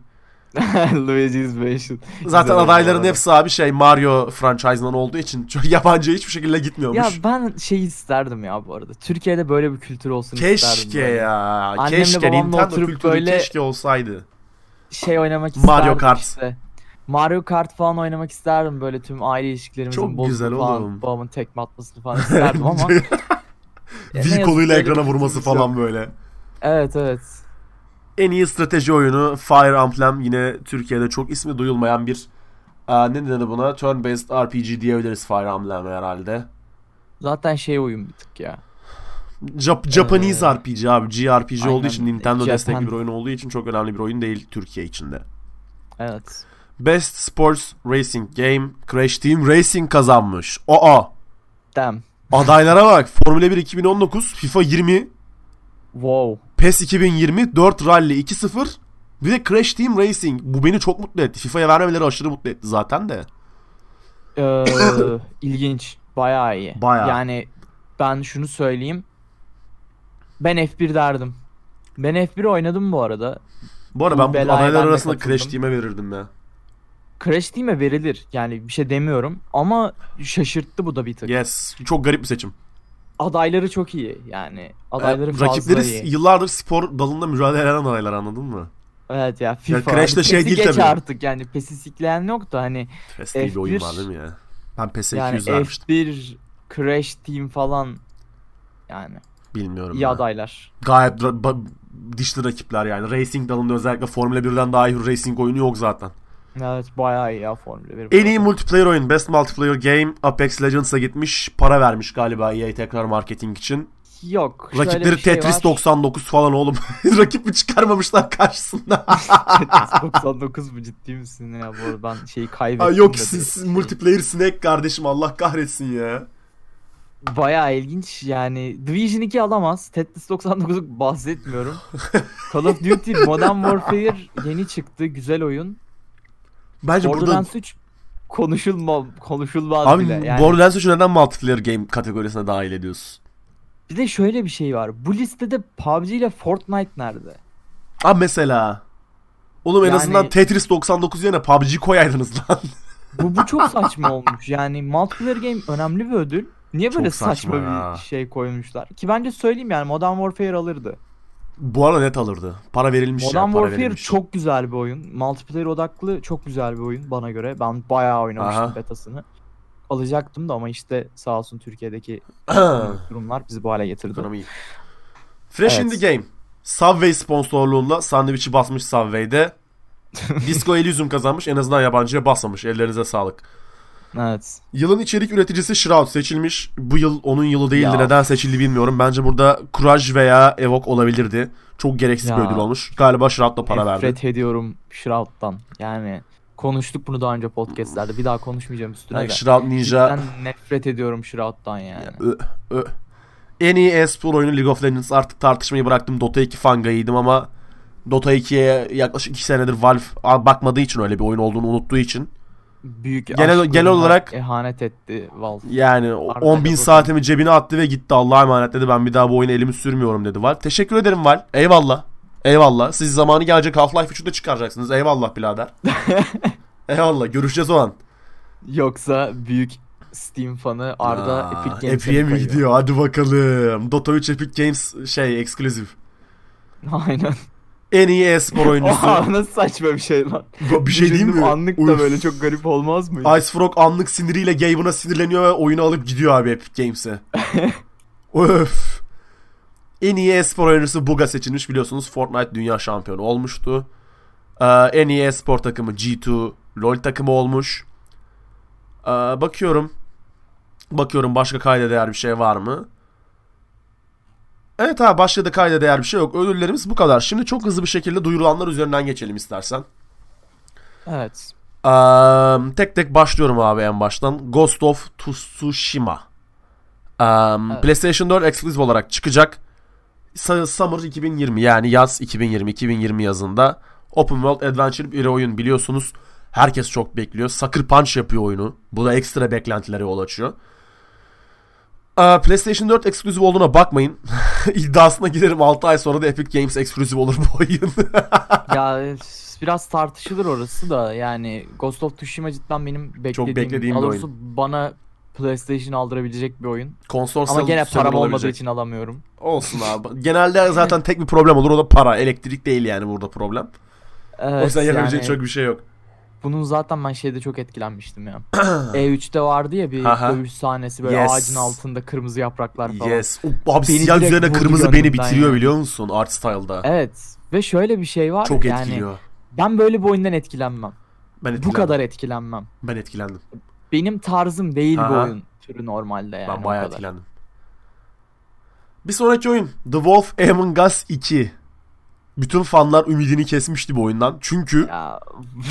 Speaker 2: Luigi's Mansion.
Speaker 1: Zaten adayların hepsi abi şey Mario franchise'ından olduğu için çok yabancı hiçbir şekilde gitmiyormuş.
Speaker 2: Ya ben şey isterdim ya bu arada. Türkiye'de böyle bir kültür olsun isterdim.
Speaker 1: keşke ya.
Speaker 2: Annemle
Speaker 1: keşke Nintendo
Speaker 2: oturup
Speaker 1: kültürü
Speaker 2: böyle-
Speaker 1: keşke olsaydı.
Speaker 2: Şey oynamak
Speaker 1: Mario
Speaker 2: isterdim
Speaker 1: Kart.
Speaker 2: işte. Mario Kart falan oynamak isterdim böyle tüm aile ilişkilerimizin
Speaker 1: Çok güzel
Speaker 2: falan,
Speaker 1: oğlum.
Speaker 2: babamın tekme atmasını falan isterdim ama
Speaker 1: V koluyla ekrana vurması falan böyle.
Speaker 2: Evet evet.
Speaker 1: En iyi strateji oyunu Fire Emblem yine Türkiye'de çok ismi duyulmayan bir Aa, ne denir buna? Turn-based RPG diyebiliriz Fire Emblem'e herhalde.
Speaker 2: Zaten şey oyun bir tık ya.
Speaker 1: Jap- Japanese
Speaker 2: Ee,
Speaker 1: RPG abi. JRPG olduğu
Speaker 2: aynen.
Speaker 1: için Nintendo
Speaker 2: Japan.
Speaker 1: destekli bir oyun olduğu için çok önemli bir oyun değil Türkiye içinde.
Speaker 2: Evet.
Speaker 1: Best Sports Racing Game Crash Team Racing kazanmış. Aa!
Speaker 2: Damn.
Speaker 1: Adaylara bak. Formula 1 2019, FIFA 20,
Speaker 2: Wow.
Speaker 1: PES 2020, 4 Rally 2-0 bir de Crash Team Racing. Bu beni çok mutlu etti. FIFA'ya vermemeleri aşırı mutlu etti zaten de.
Speaker 2: Ee, ilginç. Bayağı iyi.
Speaker 1: Bayağı.
Speaker 2: Yani ben şunu söyleyeyim. Ben F1 derdim. Ben F1 oynadım bu arada.
Speaker 1: Bu arada
Speaker 2: Bu
Speaker 1: ben bu adaylar arasında. Crash Team'e verirdim ya.
Speaker 2: Crash Team'e verilir. Yani bir şey demiyorum. Ama şaşırttı bu da bir tık.
Speaker 1: Yes. Çok garip bir seçim.
Speaker 2: Adayları çok iyi. Yani adayları
Speaker 1: Ee,
Speaker 2: fazla
Speaker 1: rakipleri
Speaker 2: iyi.
Speaker 1: yıllardır spor dalında mücadele eden adaylar anladın mı?
Speaker 2: Evet ya FIFA.
Speaker 1: Crash de
Speaker 2: Hadi
Speaker 1: şey değil
Speaker 2: geç
Speaker 1: tabii.
Speaker 2: artık yani PES'i sikleyen yok da hani
Speaker 1: PES diye bir oyun
Speaker 2: F1
Speaker 1: var değil mi ya? Ben PES'e
Speaker 2: yani
Speaker 1: 200 vermiştim.
Speaker 2: F1 Crash Team falan yani
Speaker 1: Bilmiyorum.
Speaker 2: iyi
Speaker 1: ya.
Speaker 2: adaylar.
Speaker 1: Gayet dişli rakipler yani. Racing dalında özellikle Formula 1'den daha iyi racing oyunu yok zaten.
Speaker 2: Evet bayağı iyi ya Formula 1.
Speaker 1: En iyi multiplayer oyun Best Multiplayer Game Apex Legends'a gitmiş. Para vermiş galiba EA tekrar marketing için.
Speaker 2: Yok.
Speaker 1: Rakipleri
Speaker 2: şey
Speaker 1: Tetris
Speaker 2: var.
Speaker 1: 99 falan oğlum. Rakip mi çıkarmamışlar karşısında?
Speaker 2: Tetris 99 mu ciddi misin ya bu arada ben şeyi kaybettim.
Speaker 1: Aa, yok siz- multiplayer Snake kardeşim Allah kahretsin ya.
Speaker 2: Bayağı ilginç yani Division 2 alamaz. Tetris 99'u bahsetmiyorum. Call of Duty Modern Warfare yeni çıktı. Güzel oyun.
Speaker 1: Bence burada
Speaker 2: Borderlands 3 konuşulma konuşulmaz
Speaker 1: Abi
Speaker 2: bile. Yani
Speaker 1: Borderlands 3'ü neden multiplayer game kategorisine dahil ediyorsun?
Speaker 2: bir de şöyle bir şey var. Bu listede PUBG ile Fortnite nerede?
Speaker 1: Abi mesela Oğlum en
Speaker 2: Yani-
Speaker 1: azından Tetris 99 yerine PUBG koyaydınız lan.
Speaker 2: Bu, bu çok saçma olmuş. Yani multiplayer game önemli bir ödül. Niye böyle
Speaker 1: Çok saçma
Speaker 2: saçma,
Speaker 1: ya.
Speaker 2: bir şey koymuşlar? Ki bence söyleyeyim yani Modern Warfare alırdı.
Speaker 1: Bu arada net alırdı. Para verilmiş ya.
Speaker 2: Modern
Speaker 1: Para
Speaker 2: Warfare
Speaker 1: verilmiş.
Speaker 2: çok güzel bir oyun. Multiplayer odaklı çok güzel bir oyun bana göre. Ben bayağı oynamıştım
Speaker 1: Aha.
Speaker 2: betasını. Alacaktım da ama işte sağ olsun Türkiye'deki durumlar bizi bu hale getirdi.
Speaker 1: Ekonomi. Fresh in
Speaker 2: Evet.
Speaker 1: the Game. Subway sponsorluğunda sandviçi basmış Subway'de. Disco Elysium kazanmış. En azından yabancıya basmamış. Ellerinize sağlık.
Speaker 2: Evet.
Speaker 1: Yılın içerik üreticisi Shroud seçilmiş. Bu yıl onun yılı değildi.
Speaker 2: Ya.
Speaker 1: Neden seçildi bilmiyorum. Bence burada Courage veya Evoke olabilirdi. Çok gereksiz bir
Speaker 2: Ya.
Speaker 1: ödül olmuş. Galiba Shroud da para verdi.
Speaker 2: Nefret ediyorum Shroud'dan. Yani konuştuk bunu daha önce podcastlerde. Bir daha konuşmayacağım üstüne
Speaker 1: Yani
Speaker 2: de.
Speaker 1: Shroud Ninja
Speaker 2: Ben nefret ediyorum Shroud'dan yani.
Speaker 1: Ö, ö. En iyi e-spor oyunu League of Legends. Artık tartışmayı bıraktım. Dota 2 fangayıydım ama Dota 2'ye yaklaşık 2 senedir Valve bakmadığı için öyle bir oyun olduğunu unuttuğu için.
Speaker 2: Büyük
Speaker 1: Genel- genel olarak-
Speaker 2: ihanet etti Valve.
Speaker 1: Yani
Speaker 2: Arda
Speaker 1: 10 bin saatimi cebine attı ve gitti Allah'a emanet dedi. Ben bir daha bu oyuna elimi sürmüyorum dedi Valve. Teşekkür ederim Valve. Eyvallah. Eyvallah. Siz zamanı gelecek Half-Life 3'ü de çıkaracaksınız. Eyvallah birader. Eyvallah. Görüşeceğiz o an.
Speaker 2: Yoksa büyük Steam fanı Arda
Speaker 1: Aa,
Speaker 2: Epic Games'e
Speaker 1: Epic'e mi gidiyor? Hadi bakalım. Dota 3 Epic Games şey eksklusif.
Speaker 2: Aynen.
Speaker 1: En iyi e-spor oyuncusu.
Speaker 2: Oha nasıl saçma bir şey lan.
Speaker 1: bir şey değil mi?
Speaker 2: Anlık da
Speaker 1: Uf.
Speaker 2: böyle çok garip olmaz mı?
Speaker 1: Ice Frog anlık siniriyle Gaben'a sinirleniyor ve oyunu alıp gidiyor abi Epic Games'e. Öf. En iyi e-spor oyuncusu Buga seçilmiş biliyorsunuz. Fortnite dünya şampiyonu olmuştu. Ee, en iyi e-spor takımı G2 LoL takımı olmuş. Ee, bakıyorum. Bakıyorum başka kayda değer bir şey var mı? Evet abi başka da kayda değer bir şey yok. Ödüllerimiz bu kadar. Şimdi çok hızlı bir şekilde duyurulanlar üzerinden geçelim istersen.
Speaker 2: Evet.
Speaker 1: Eee, tek tek başlıyorum abi en baştan. Ghost of Tsushima. Eee,
Speaker 2: Evet.
Speaker 1: PlayStation 4 exclusive olarak çıkacak. Summer 2020 yani yaz 2020 2020 yazında Open World Adventure bir oyun biliyorsunuz. Herkes çok bekliyor. Sucker Punch yapıyor oyunu. Bu da ekstra beklentilere yol açıyor. Eee, PlayStation 4 exclusive olduğuna bakmayın. İddiasına giderim 6 ay sonra da Epic Games exclusive olur bu oyun.
Speaker 2: ya biraz tartışılır orası da yani Ghost of Tsushima cidden benim beklediğim,
Speaker 1: beklediğim bir
Speaker 2: doğrusu bana PlayStation aldırabilecek bir oyun.
Speaker 1: Konsol
Speaker 2: Ama gene param olmadığı
Speaker 1: olabilecek.
Speaker 2: için alamıyorum.
Speaker 1: Olsun abi. Genelde zaten tek bir problem olur o da para. Elektrik değil yani burada problem.
Speaker 2: Evet,
Speaker 1: o yüzden yapabileceğin
Speaker 2: yani
Speaker 1: çok bir şey yok.
Speaker 2: Bunun zaten ben şeyde çok etkilenmiştim ya. E3'te vardı ya bir
Speaker 1: Aha.
Speaker 2: dövüş sahnesi böyle
Speaker 1: Yes.
Speaker 2: ağacın altında kırmızı yapraklar falan.
Speaker 1: Yes. O, abi
Speaker 2: Beni
Speaker 1: siyah üzerine kırmızı beni bitiriyor
Speaker 2: yani.
Speaker 1: biliyor musun art style'da.
Speaker 2: Evet ve şöyle bir şey var
Speaker 1: Çok
Speaker 2: yani
Speaker 1: etkiliyor.
Speaker 2: ben böyle bir oyundan etkilenmem.
Speaker 1: Ben
Speaker 2: Bu
Speaker 1: etkilendim.
Speaker 2: kadar etkilenmem.
Speaker 1: Ben etkilendim.
Speaker 2: Benim tarzım değil bu
Speaker 1: Aha.
Speaker 2: oyun türü normalde yani.
Speaker 1: ben bayağı etkilendim. Bir sonraki oyun The Wolf Among Us 2. Bütün fanlar ümidini kesmişti bu oyundan. Çünkü
Speaker 2: Ya,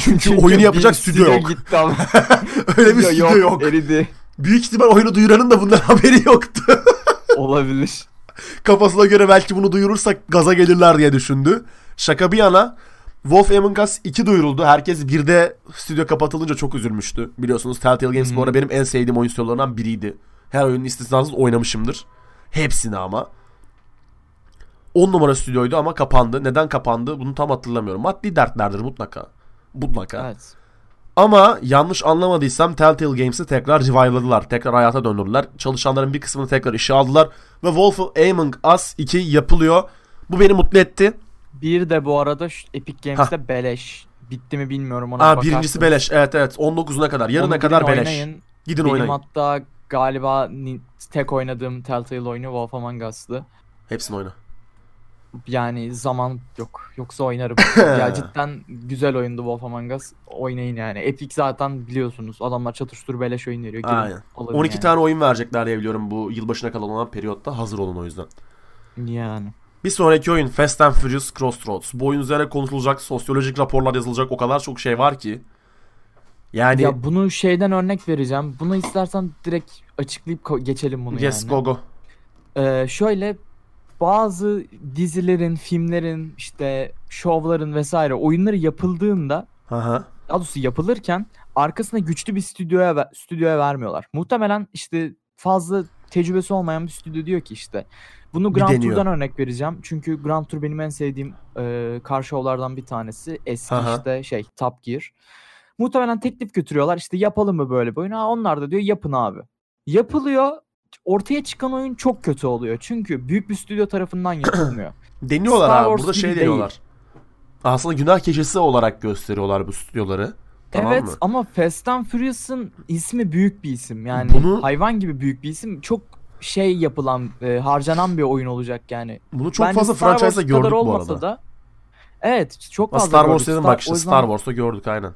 Speaker 1: Çünkü oyunu
Speaker 2: bir
Speaker 1: yapacak stüdyo yok.
Speaker 2: gitti ama.
Speaker 1: öyle bir stüdyo yok.
Speaker 2: Eridi.
Speaker 1: Büyük ihtimal oyunu duyuranın da bundan haberi yoktu.
Speaker 2: Olabilir.
Speaker 1: Kafasına göre belki bunu duyurursak gaza gelirler diye düşündü. Şaka bir yana Wolf Among Us 2 duyuruldu. Herkes bir de stüdyo kapatılınca çok üzülmüştü. Biliyorsunuz Telltale Games bu
Speaker 2: Hı.
Speaker 1: arada benim en sevdiğim oyun stüdyolarından biriydi. Her oyunun istisnasız oynamışımdır. Hepsini ama. 10 numara stüdyoydu ama kapandı. Neden kapandı bunu tam hatırlamıyorum. Maddi dertlerdir mutlaka. Mutlaka.
Speaker 2: Evet.
Speaker 1: Ama yanlış anlamadıysam Telltale Games'i tekrar revive'ladılar. Tekrar hayata döndürdüler. Çalışanların bir kısmını tekrar işe aldılar. Ve Wolf Among Us 2 yapılıyor. Bu beni mutlu etti.
Speaker 2: Bir de bu arada şu Epic Games'te beleş. Bitti mi bilmiyorum ona
Speaker 1: Aa,
Speaker 2: bakarsınız.
Speaker 1: birincisi beleş. Evet evet. 19'una kadar. Yarına kadar beleş.
Speaker 2: oynayın.
Speaker 1: Gidin
Speaker 2: Benim
Speaker 1: oynayın.
Speaker 2: hatta galiba tek oynadığım Telltale oyunu Wolf Among Us'tı.
Speaker 1: Hepsini oyna.
Speaker 2: Yani zaman yok. Yoksa oynarım. ya cidden güzel oyundu Wolf Among Us. Oynayın yani. Epic zaten biliyorsunuz. Adamlar çatıştır beleş oyun veriyor. Girin,
Speaker 1: Aynen.
Speaker 2: alın
Speaker 1: 12
Speaker 2: yani.
Speaker 1: tane oyun verecekler diye biliyorum bu yılbaşına kalan olan periyotta. Hazır olun o yüzden.
Speaker 2: Yani.
Speaker 1: Bir sonraki oyun Fast and Furious Crossroads. Bu oyun üzerine konuşulacak, sosyolojik raporlar yazılacak o kadar çok şey var ki. Yani
Speaker 2: Ya bunu şeyden örnek vereceğim. Bunu istersen direkt açıklayıp geçelim bunu
Speaker 1: yes
Speaker 2: yani.
Speaker 1: go go.
Speaker 2: Ee, şöyle bazı dizilerin, filmlerin, işte şovların vesaire oyunları yapıldığında
Speaker 1: Aha.
Speaker 2: daha doğrusu yapılırken arkasına güçlü bir stüdyoya stüdyoya vermiyorlar. Muhtemelen işte fazla tecrübesi olmayan bir stüdyo diyor ki işte bunu Grand. Tour'dan örnek vereceğim. Çünkü Grand Tour benim en sevdiğim e, car show'lardan bir tanesi. Eski
Speaker 1: Aha.
Speaker 2: işte şey Top Gear. Muhtemelen teklif götürüyorlar. İşte yapalım mı böyle bir oyun? Ha, onlar da diyor yapın abi. Yapılıyor. Ortaya çıkan oyun çok kötü oluyor. Çünkü büyük bir stüdyo tarafından yapılmıyor.
Speaker 1: Deniyorlar
Speaker 2: Star
Speaker 1: abi.
Speaker 2: Wars
Speaker 1: Burada şey
Speaker 2: değil.
Speaker 1: deniyorlar. Aslında günah keçisi olarak gösteriyorlar bu stüdyoları. Tamam
Speaker 2: evet
Speaker 1: mı?
Speaker 2: ama Fast and Furious'ın ismi büyük bir isim. Yani
Speaker 1: Bunu-
Speaker 2: hayvan gibi büyük bir isim. Çok şey yapılan, e, harcanan bir oyun olacak yani.
Speaker 1: Bunu çok
Speaker 2: Bence
Speaker 1: fazla franchise'da gördük bu arada.
Speaker 2: Da, evet çok fazla
Speaker 1: Star
Speaker 2: gördük.
Speaker 1: Wars dedim bak işte Star Wars'ta gördük aynen.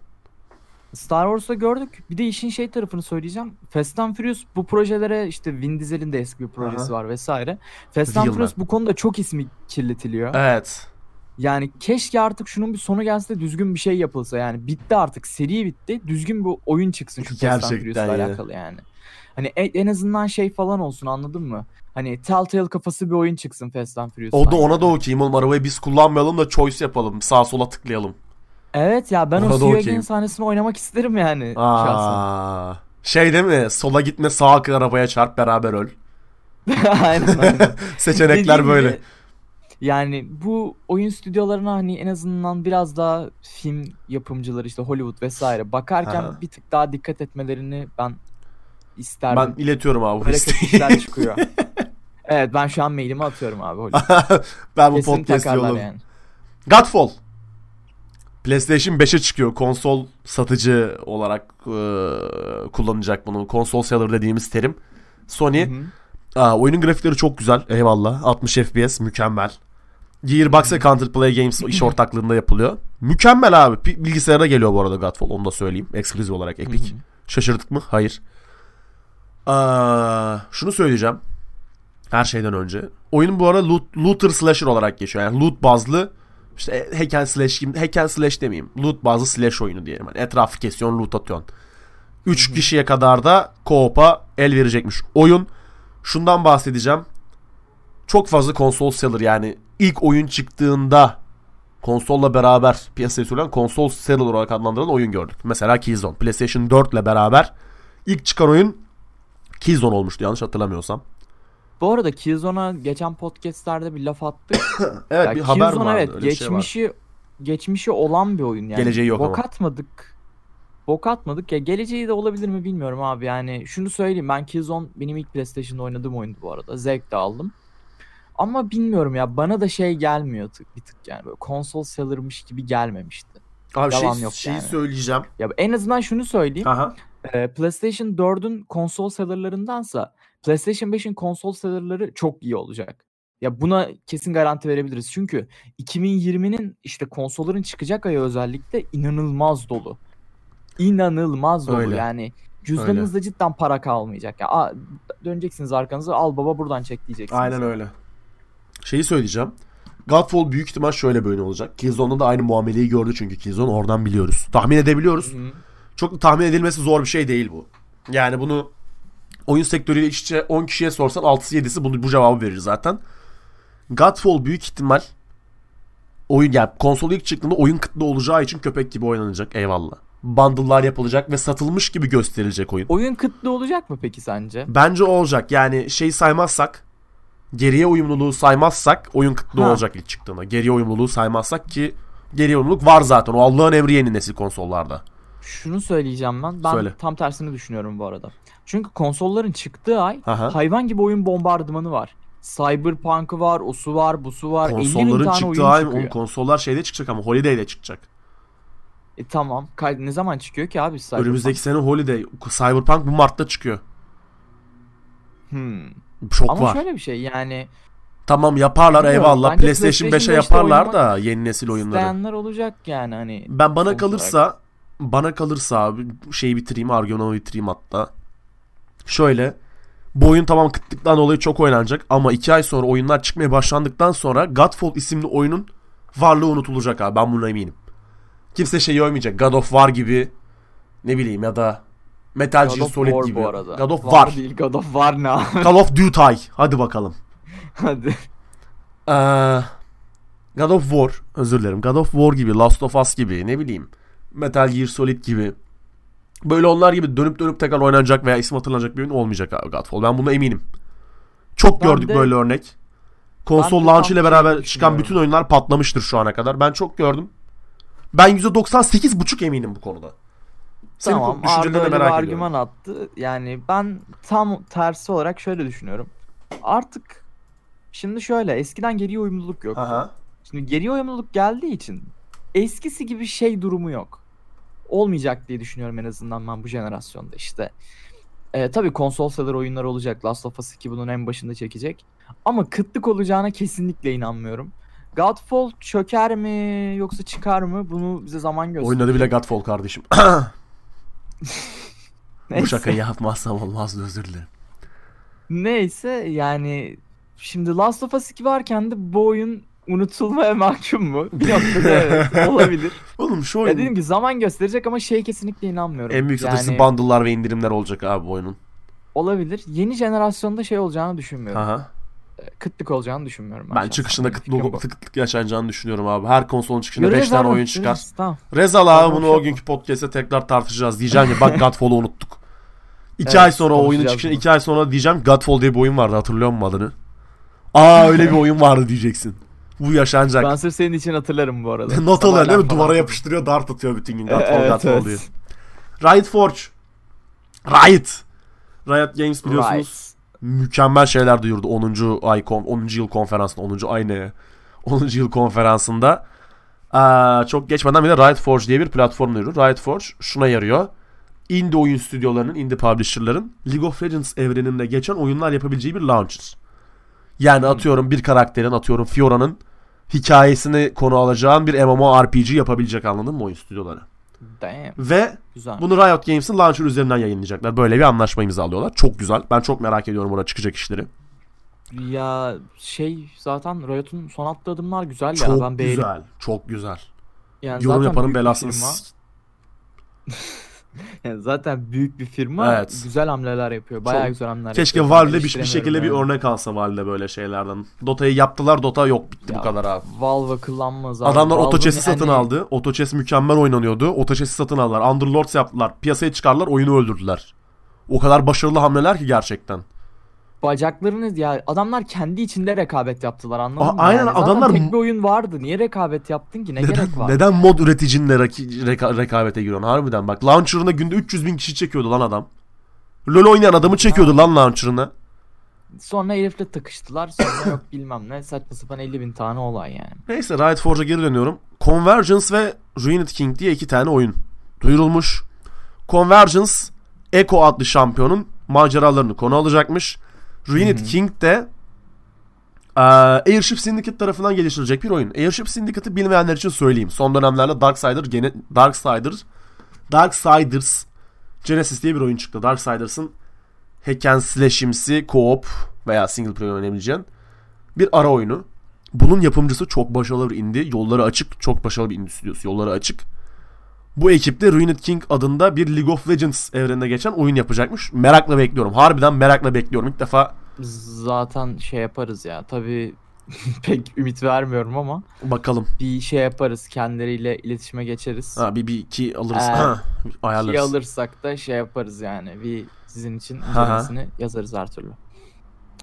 Speaker 2: Star Wars'ta gördük. Bir de işin şey tarafını söyleyeceğim. Fast and Furious bu projelere işte Vin Diesel'in de eski bir projesi var vesaire. Fast and. Furious bu konuda çok ismi kirletiliyor.
Speaker 1: Evet.
Speaker 2: Yani keşke artık şunun bir sonu gelse de düzgün bir şey yapılsa yani. Bitti artık seri bitti. Düzgün bir oyun çıksın şu Fast and
Speaker 1: Gerçekten
Speaker 2: Furious'la alakalı yani. Hani en, en azından şey falan olsun anladın mı? Hani Telltale kafası bir oyun çıksın Fast and Furious'tan.
Speaker 1: O da ona
Speaker 2: yani.
Speaker 1: da okeyim oğlum arabayı biz kullanmayalım da choice yapalım. Sağa sola tıklayalım.
Speaker 2: Evet ya ben
Speaker 1: Ona
Speaker 2: o
Speaker 1: okeyim.
Speaker 2: sahnesini oynamak isterim yani şahsen.
Speaker 1: Aa. Şey değil mi? Sola gitme sağa akın arabaya çarp beraber öl.
Speaker 2: aynen aynen.
Speaker 1: Seçenekler
Speaker 2: Dediğim
Speaker 1: böyle.
Speaker 2: gibi, yani bu oyun stüdyolarına hani en azından biraz daha film yapımcıları işte Hollywood vesaire bakarken
Speaker 1: Aha.
Speaker 2: bir tık daha dikkat etmelerini ben isterdim.
Speaker 1: Ben iletiyorum abi bu isteği.
Speaker 2: çıkıyor. evet ben şu an mailimi atıyorum abi Hollywood.
Speaker 1: ben bu
Speaker 2: Kesin
Speaker 1: podcast
Speaker 2: takarlar
Speaker 1: yolum.
Speaker 2: yani.
Speaker 1: Godfall. PlayStation 5'e çıkıyor. Konsol satıcı olarak e, kullanacak bunu. Konsol seller dediğimiz terim. Sony.
Speaker 2: Hı hı.
Speaker 1: Aa, oyunun grafikleri çok güzel. Eyvallah. 60 FPS mükemmel. Gearbox ve Counterplay Games iş ortaklığında yapılıyor. Mükemmel abi. Bilgisayara geliyor bu arada Godfall. Onu da söyleyeyim. Exclusive olarak Epic. Şaşırdık mı? Hayır. Aa, şunu söyleyeceğim. Her şeyden önce. Oyun bu arada loot, looter slasher olarak geçiyor. Yani loot bazlı işte hack and slash gibi hack and slash demeyeyim. Loot bazlı slash oyunu diyelim. Yani etrafı kesiyorsun, loot atıyorsun. 3 kişiye kadar da co-op'a el verecekmiş oyun. Şundan bahsedeceğim. Çok fazla konsol seller yani ilk oyun çıktığında konsolla beraber piyasaya sürülen konsol seller olarak adlandırılan oyun gördük. Mesela Killzone. PlayStation 4 ile beraber ilk çıkan oyun Killzone olmuştu yanlış hatırlamıyorsam.
Speaker 2: Bu arada Killzone'a geçen podcastlerde bir laf attık.
Speaker 1: Evet
Speaker 2: Ya
Speaker 1: bir haber
Speaker 2: Killzone
Speaker 1: vardı.
Speaker 2: evet
Speaker 1: öyle bir şey var.
Speaker 2: geçmişi geçmişi olan bir oyun yani.
Speaker 1: Geleceği yok
Speaker 2: Bok
Speaker 1: ama.
Speaker 2: atmadık. Bok atmadık ya geleceği de olabilir mi bilmiyorum abi yani şunu söyleyeyim ben Killzone benim ilk PlayStation'da oynadığım oyundu bu arada zevk de aldım. Ama bilmiyorum ya bana da şey gelmiyor tık bir tık yani böyle konsol sellermış gibi gelmemişti.
Speaker 1: Abi şey,
Speaker 2: yok
Speaker 1: şeyi
Speaker 2: yani.
Speaker 1: söyleyeceğim.
Speaker 2: Ya en azından şunu söyleyeyim.
Speaker 1: Aha.
Speaker 2: Ee, PlayStation 4'ün konsol sellerlarındansa PlayStation 5'in konsol sellerları çok iyi olacak. Ya buna kesin garanti verebiliriz. Çünkü 2020'nin işte konsolların çıkacak ayı özellikle inanılmaz dolu. İnanılmaz dolu
Speaker 1: Öyle.
Speaker 2: yani. Cüzdanınızda cidden para kalmayacak. Ya, döneceksiniz arkanıza al baba buradan çek diyeceksiniz.
Speaker 1: Aynen öyle. Şeyi söyleyeceğim. Godfall büyük ihtimal şöyle oyun olacak. Killzone'da da aynı muameleyi gördü çünkü Killzone oradan biliyoruz. Tahmin edebiliyoruz.
Speaker 2: Hı hı.
Speaker 1: Çok tahmin edilmesi zor bir şey değil bu. Yani bunu oyun sektörüyle iç içe 10 kişiye sorsan 6'sı 7'si bunu bu cevabı verir zaten. Godfall büyük ihtimal oyun yani konsol ilk çıktığında oyun kıtlı olacağı için köpek gibi oynanacak eyvallah. Bundle'lar yapılacak ve satılmış gibi gösterilecek oyun.
Speaker 2: Oyun kıtlı olacak mı peki sence?
Speaker 1: Bence olacak. Yani şey saymazsak geriye uyumluluğu saymazsak oyun kıtlı
Speaker 2: Ha.
Speaker 1: olacak ilk çıktığında. Geriye uyumluluğu saymazsak ki geriye uyumluluk var zaten. O Allah'ın emri yeni nesil konsollarda.
Speaker 2: Şunu söyleyeceğim ben. Ben
Speaker 1: Söyle.
Speaker 2: tam tersini düşünüyorum bu arada. Çünkü konsolların çıktığı ay
Speaker 1: Aha.
Speaker 2: hayvan gibi oyun bombardımanı var. Cyberpunk'ı var, osu var, busu var. 50 bin
Speaker 1: Konsolların
Speaker 2: tane
Speaker 1: çıktığı ay
Speaker 2: çıkıyor.
Speaker 1: konsollar şeyde çıkacak ama Holiday'de çıkacak.
Speaker 2: E tamam. Ne zaman çıkıyor ki abi Cyberpunk?
Speaker 1: Önümüzdeki sene Holiday. Cyberpunk bu Mart'ta çıkıyor.
Speaker 2: Hmm.
Speaker 1: Çok
Speaker 2: Ama
Speaker 1: var.
Speaker 2: şöyle bir şey yani
Speaker 1: Tamam yaparlar
Speaker 2: Bilmiyorum,
Speaker 1: eyvallah. PlayStation 5'e
Speaker 2: PlayStation 5'te
Speaker 1: yaparlar da yeni nesil oyunları.
Speaker 2: isteyenler olacak yani hani.
Speaker 1: Ben bana kalırsa bana kalırsa abi şeyi bitireyim argümanımı bitireyim hatta. Şöyle bu oyun tamam kıtlıktan dolayı çok oynanacak ama 2 ay sonra oyunlar çıkmaya başlandıktan sonra Godfall isimli oyunun varlığı unutulacak abi ben buna eminim. Kimse şey övmeyecek God of War gibi ne bileyim ya da Metal
Speaker 2: God
Speaker 1: Gear Solid
Speaker 2: War
Speaker 1: gibi.
Speaker 2: bu arada.
Speaker 1: God of
Speaker 2: War
Speaker 1: War.
Speaker 2: değil God of War ne abi?
Speaker 1: Call of Duty. Hadi bakalım.
Speaker 2: Hadi.
Speaker 1: Ee, God of War özür dilerim. God of War gibi, Last of Us gibi ne bileyim. Metal Gear Solid gibi. Böyle onlar gibi dönüp dönüp tekrar oynanacak veya isim hatırlanacak bir oyun olmayacak abi Godfall. Ben buna eminim. Çok
Speaker 2: Ben
Speaker 1: gördük
Speaker 2: de-
Speaker 1: böyle örnek. Konsol launch ile beraber çıkan bütün oyunlar patlamıştır şu ana kadar. Ben çok gördüm. Ben %98,5 eminim bu konuda. Senin
Speaker 2: Tamam
Speaker 1: düşüncelerini merak ediyorum.
Speaker 2: argüman attı. Yani ben tam tersi olarak şöyle düşünüyorum. Artık şimdi şöyle eskiden geriye uyumluluk yok.
Speaker 1: Aha.
Speaker 2: Şimdi geriye uyumluluk geldiği için eskisi gibi şey durumu yok. Olmayacak diye düşünüyorum en azından ben bu jenerasyonda işte. Ee, tabii konsol seller oyunlar olacak. Last of Us 2 bunun en başında çekecek. Ama kıtlık olacağına kesinlikle inanmıyorum. Godfall çöker mi yoksa çıkar mı bunu bize zaman gösterecek.
Speaker 1: Oynadı bile Godfall kardeşim. bu şakayı yapmazsam olmazdı özür dilerim.
Speaker 2: Neyse yani şimdi Last of Us 2 varken de bu oyun unutulmaya mahkum mu? Bir noktada evet olabilir.
Speaker 1: Oğlum şu
Speaker 2: Ya
Speaker 1: oyun
Speaker 2: dedim ki zaman gösterecek ama şey kesinlikle inanmıyorum.
Speaker 1: en büyük satıcısı
Speaker 2: yani,
Speaker 1: bundle'lar ve indirimler olacak abi bu oyunun.
Speaker 2: olabilir. Yeni jenerasyonda şey olacağını düşünmüyorum.
Speaker 1: Aha.
Speaker 2: Kıtlık olacağını düşünmüyorum.
Speaker 1: Ben çıkışında kıtlık, kıtlık yaşanacağını düşünüyorum abi. Her konsolun çıkışında
Speaker 2: Göreceğiz
Speaker 1: 5 tane oyun çıkar.
Speaker 2: göreceğiz. Tamam.
Speaker 1: Rezal abi
Speaker 2: Tamam,
Speaker 1: bunu
Speaker 2: şey
Speaker 1: o günkü podcast'te tekrar tartışacağız. Diyeceğim ki bak Godfall'u unuttuk. 2
Speaker 2: Evet,
Speaker 1: ay sonra oyunun çıkışında
Speaker 2: bunu.
Speaker 1: 2 ay sonra diyeceğim Godfall diye bir oyun vardı hatırlıyor musun adını? Aa öyle bir oyun vardı diyeceksin. Bu yaşanacak.
Speaker 2: Ben sırf senin için hatırlarım bu arada.
Speaker 1: Not alıyor değil mi? Duvara
Speaker 2: falan.
Speaker 1: yapıştırıyor dart atıyor bütün gün. Godfall
Speaker 2: Evet,
Speaker 1: Godfall
Speaker 2: evet.
Speaker 1: diyor. Riot Forge. Riot. Riot Games biliyorsunuz.
Speaker 2: Right.
Speaker 1: mükemmel şeyler duyurdu 10. ay kon- 10. yıl konferansında 10. ay ne? 10. yıl konferansında. Aa, çok geçmeden bir de Riot Forge diye bir platform duyurdu. Riot Forge şuna yarıyor. Indie oyun stüdyolarının, indie publisher'ların League of Legends evreninde geçen oyunlar yapabileceği bir launcher. Yani atıyorum bir karakterin, atıyorum Fiora'nın hikayesini konu alacağın bir MMORPG yapabilecek anladın mı oyun stüdyoları?
Speaker 2: Damn.
Speaker 1: Ve
Speaker 2: Güzel.
Speaker 1: bunu Riot Games'in launcher üzerinden yayınlayacaklar. Böyle bir anlaşma imzalıyorlar. Çok güzel. Ben çok merak ediyorum orada çıkacak işleri.
Speaker 2: Ya şey zaten Riot'un son attığı adımlar güzel ya.
Speaker 1: Çok
Speaker 2: ben beğendim.
Speaker 1: güzel. Çok güzel.
Speaker 2: Yani
Speaker 1: Yorum yapanın belasını
Speaker 2: Yani zaten büyük bir firma
Speaker 1: Evet.
Speaker 2: güzel hamleler yapıyor. Bayağı
Speaker 1: Çok-
Speaker 2: güzel hamleler
Speaker 1: Keşke
Speaker 2: yapıyor.
Speaker 1: Valve'de bir, bir şekilde bir
Speaker 2: yani.
Speaker 1: örnek alsa Valve böyle şeylerden. Dota'yı yaptılar. Dota yok bitti
Speaker 2: Ya,
Speaker 1: bu kadar abi.
Speaker 2: Valve akıllanmaz abi.
Speaker 1: Adamlar Otochess'i satın
Speaker 2: yani-
Speaker 1: aldı. Otochess mükemmel oynanıyordu. Otochess'i satın aldılar. Underlords yaptılar. Piyasaya çıkardılar. Oyunu öldürdüler. O kadar başarılı hamleler ki gerçekten.
Speaker 2: Bacaklarını ya adamlar kendi içinde rekabet yaptılar anladın
Speaker 1: Aa,
Speaker 2: mı?
Speaker 1: aynen,
Speaker 2: Yani zaten
Speaker 1: adamlar-
Speaker 2: tek bir oyun vardı. Niye rekabet yaptın ki? Ne
Speaker 1: Neden,
Speaker 2: gerek var?
Speaker 1: neden mod üreticinle raki- reka- rekabete giriyorsun harbiden bak. Launcher'ına günde 300 bin kişi çekiyordu lan adam. LoL oynayan adamı çekiyordu lan launcher'ına.
Speaker 2: Sonra herifle takıştılar. Sonra yok bilmem ne saçma sapan 50 bin tane olay yani.
Speaker 1: Neyse Riot Forge'a geri dönüyorum. Convergence ve Ruined King diye iki tane oyun duyurulmuş. Convergence Echo adlı şampiyonun maceralarını konu alacakmış. Ruined King de Airship Syndicate tarafından geliştirilecek bir oyun. Airship Syndicate'ı bilmeyenler için söyleyeyim. Son dönemlerde Darksider, gene, Darksider, Darksiders Genesis diye bir oyun çıktı. Darksiders'ın hack and slash'imsi co-op veya single player oynayabileceğin bir ara oyunu. Bunun yapımcısı çok başarılı bir indie. Yolları açık. Çok başarılı bir indie stüdyosu. Yolları açık. Bu ekipte Ruined King adında bir League of Legends evreninde geçen oyun yapacakmış. Merakla bekliyorum. Harbiden merakla bekliyorum. İlk defa
Speaker 2: Zaten şey yaparız ya. Tabii pek ümit vermiyorum ama
Speaker 1: bakalım.
Speaker 2: bir şey yaparız. Kendileriyle iletişime geçeriz.
Speaker 1: Ha, bir, bir iki alırız.
Speaker 2: Ee,
Speaker 1: Ayarlarız.
Speaker 2: Şey alırsak da şey yaparız yani. Bir sizin için incelemesini yazarız her türlü.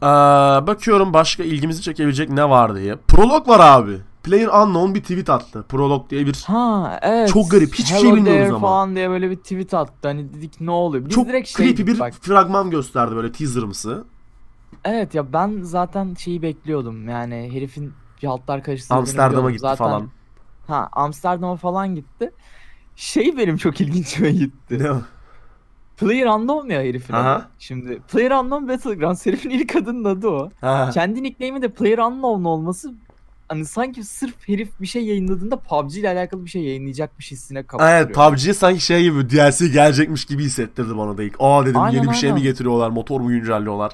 Speaker 1: Aa, bakıyorum başka ilgimizi çekebilecek ne var diye. Prolog var abi. Player Unknown bir tweet attı. Prolog diye bir
Speaker 2: Ha evet.
Speaker 1: Çok garip, hiçbir şey
Speaker 2: Hello
Speaker 1: bilmiyoruz
Speaker 2: there
Speaker 1: ama.
Speaker 2: falan diye böyle bir tweet attı. Hani dedik ne oluyor? Biz
Speaker 1: çok
Speaker 2: direkt şey
Speaker 1: creepy bir
Speaker 2: bak.
Speaker 1: fragman gösterdi böyle teaserımsı.
Speaker 2: Evet ya ben zaten şeyi bekliyordum. Yani herifin bir haltlar karıştırdığını
Speaker 1: Amsterdam'a gitti
Speaker 2: zaten,
Speaker 1: falan.
Speaker 2: Ha Amsterdam'a falan gitti. Şey benim çok ilginçime gitti.
Speaker 1: Ne o?
Speaker 2: Player Unknown ya herifin
Speaker 1: Aha.
Speaker 2: adı. Şimdi Player Unknown Battlegrounds herifin ilk adının adı o.
Speaker 1: Ha.
Speaker 2: Kendi nickname'i de Player Unknown olması hani sanki sırf herif bir şey yayınladığında PUBG ile alakalı bir şey yayınlayacakmış hissine kapatıyor.
Speaker 1: Evet PUBG sanki şey gibi DLC gelecekmiş gibi hissettirdi bana da ilk. Aa dedim
Speaker 2: Aynen,
Speaker 1: yeni bir şey mi getiriyorlar motor mu güncelliyorlar.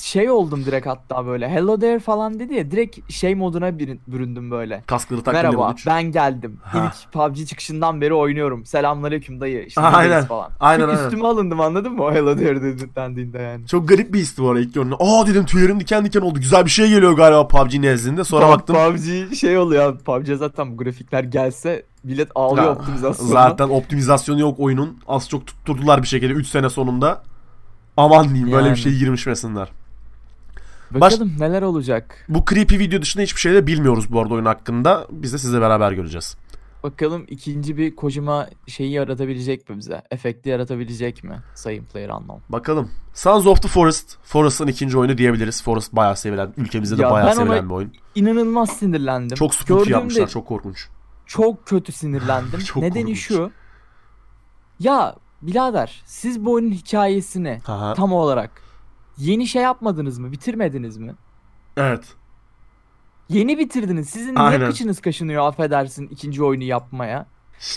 Speaker 2: Şey oldum direkt hatta böyle Hello there falan dedi ya direkt şey moduna büründüm böyle.
Speaker 1: Kaskları taktım
Speaker 2: Merhaba ben geldim.
Speaker 1: Ha.
Speaker 2: İlk PUBG çıkışından beri oynuyorum. Selamünaleyküm dayı. İşte
Speaker 1: Aynen,
Speaker 2: falan.
Speaker 1: aynen,
Speaker 2: Çok
Speaker 1: aynen.
Speaker 2: üstüme alındım anladın mı o Hello there dendiğinde yani.
Speaker 1: Çok garip bir histi bu arada ilk gördüğümde. Aa dedim tüylerim diken diken oldu. Güzel bir şey geliyor galiba PUBG nezdinde. Sonra
Speaker 2: Pub-
Speaker 1: baktım.
Speaker 2: PUBG şey oluyor. PUBG zaten bu grafikler gelse millet ağlıyor
Speaker 1: Ya,
Speaker 2: optimizasyonda.
Speaker 1: Zaten optimizasyonu yok oyunun. Az çok tutturdular bir şekilde 3 sene sonunda. Aman diyeyim böyle bir
Speaker 2: Yani.
Speaker 1: şey girmişmesinler.
Speaker 2: Bakalım neler olacak.
Speaker 1: Bu creepy video dışında hiçbir şey de bilmiyoruz bu arada oyun hakkında. Biz de sizle beraber göreceğiz.
Speaker 2: Bakalım ikinci bir Kojima şeyi yaratabilecek mi bize? Efekti yaratabilecek mi? Sayın Player Unknown.
Speaker 1: Bakalım. Sons of the Forest. Forest'ın ikinci oyunu diyebiliriz. Forest bayağı sevilen. Ülkemizde de
Speaker 2: Ya
Speaker 1: bayağı sevilen bir oyun.
Speaker 2: İnanılmaz sinirlendim.
Speaker 1: Çok spooky yapmışlar. Çok korkunç.
Speaker 2: çok kötü sinirlendim.
Speaker 1: Çok
Speaker 2: Nedeni
Speaker 1: korkunç.
Speaker 2: şu. Ya birader siz bu oyunun hikayesini
Speaker 1: Aha.
Speaker 2: tam olarak yeni şey yapmadınız mı? Bitirmediniz mi?
Speaker 1: Evet.
Speaker 2: Yeni bitirdiniz. Sizin
Speaker 1: Aynen.
Speaker 2: niye kıçınız kaşınıyor affedersin ikinci oyunu yapmaya?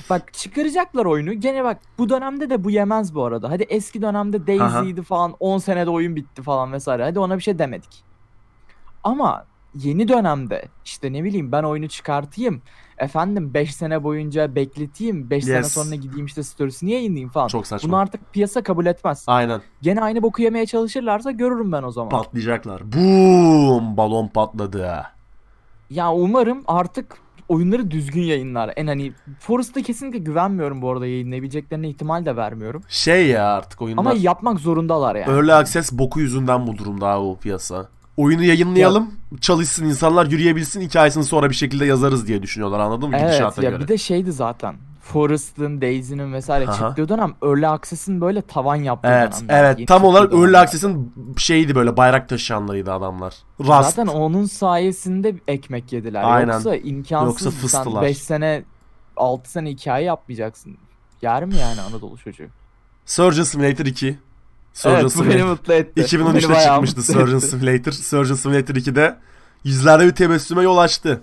Speaker 2: Bak çıkaracaklar oyunu. Gene bak bu dönemde de bu yemez bu arada. Hadi eski dönemde Daisy'ydi falan 10 senede oyun bitti falan vesaire. Hadi ona bir şey demedik. Ama yeni dönemde işte ne bileyim ben oyunu çıkartayım. Efendim 5 sene boyunca bekleteyim. 5 sene
Speaker 1: Yes.
Speaker 2: sonra gideyim işte storiesini yayınlayayım falan.
Speaker 1: Çok saçma.
Speaker 2: Bunu artık piyasa kabul etmez.
Speaker 1: Aynen.
Speaker 2: Gene aynı boku yemeye çalışırlarsa görürüm ben o zaman.
Speaker 1: Patlayacaklar. Boom! Balon patladı.
Speaker 2: Ya umarım artık oyunları düzgün yayınlar. En hani Forest'a kesinlikle güvenmiyorum bu arada yayınlayabileceklerine ihtimal de vermiyorum.
Speaker 1: Şey ya artık oyunlar.
Speaker 2: Ama yapmak zorundalar yani.
Speaker 1: Early Access boku yüzünden bu durumda abi o piyasa. Oyunu yayınlayalım, çalışsın, insanlar yürüyebilsin, hikayesini sonra bir şekilde yazarız diye düşünüyorlar anladın mı?
Speaker 2: Evet ya
Speaker 1: göre.
Speaker 2: bir de şeydi zaten. Forest'ın, Daisy'nin vesaire
Speaker 1: Aha.
Speaker 2: çıktığı dönem Early Access'in böyle tavan yaptığı
Speaker 1: Evet,
Speaker 2: dönem.
Speaker 1: evet.
Speaker 2: Yeni
Speaker 1: Tam olarak Early. Access'in şeydi böyle bayrak taşıyanlarıydı adamlar. Rust.
Speaker 2: Zaten onun sayesinde ekmek yediler.
Speaker 1: Aynen.
Speaker 2: Yoksa imkansız.
Speaker 1: Yoksa fıstılar.
Speaker 2: 5 sene 6 sene hikaye yapmayacaksın. Yer mi yani Anadolu çocuğu?
Speaker 1: Surgeon Simulator 2. Surgeon
Speaker 2: evet bu beni
Speaker 1: Simulator.
Speaker 2: mutlu etti. Bu beni
Speaker 1: 2013'te
Speaker 2: bayağı
Speaker 1: çıkmıştı Surgeon
Speaker 2: etti.
Speaker 1: Simulator. Surgeon Simulator 2'de yüzlerde bir tebessüme yol açtı.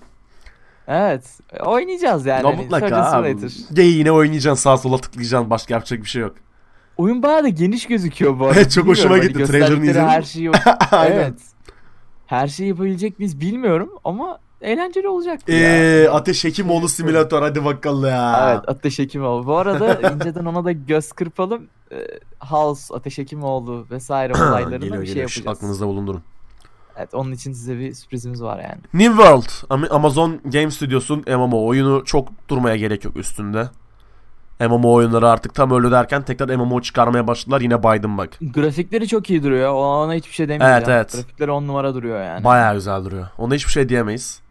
Speaker 2: Evet. Oynayacağız yani.
Speaker 1: Ya
Speaker 2: hani
Speaker 1: mutlaka abi.
Speaker 2: Simulator.
Speaker 1: Geyiğine oynayacaksın sağa sola tıklayacaksın başka yapacak bir şey yok.
Speaker 2: Oyun bayağı da geniş gözüküyor bu arada.
Speaker 1: Evet, çok hoşuma
Speaker 2: Bilmiyorum,
Speaker 1: gitti.
Speaker 2: Hani
Speaker 1: Trailer'ını
Speaker 2: gösterdikleri her
Speaker 1: izledim.
Speaker 2: şeyi evet. Her şeyi yapabilecek miyiz bilmiyorum ama eğlenceli olacak.
Speaker 1: Eee Ateş Hekimoğlu simülatör hadi bakalım ya.
Speaker 2: Evet Ateş Hekimoğlu. Bu arada inceden ona da göz kırpalım. Ee, House, Ateş Hekimoğlu vesaire olaylarına
Speaker 1: geliyor
Speaker 2: bir şey
Speaker 1: geliyor.
Speaker 2: Yapacağız.
Speaker 1: Aklınızda bulundurun.
Speaker 2: Evet onun için size bir sürprizimiz var yani.
Speaker 1: New World Am- Amazon Game Studios'un MMO oyunu çok durmaya gerek yok üstünde. MMO oyunları artık tam öyle derken tekrar MMO çıkarmaya başladılar. Yine Biden bak.
Speaker 2: Grafikleri çok iyi duruyor. Ona hiçbir şey demeyeceğim.
Speaker 1: Evet, evet.
Speaker 2: Grafikleri on numara duruyor yani.
Speaker 1: Bayağı güzel duruyor. Ona hiçbir şey diyemeyiz.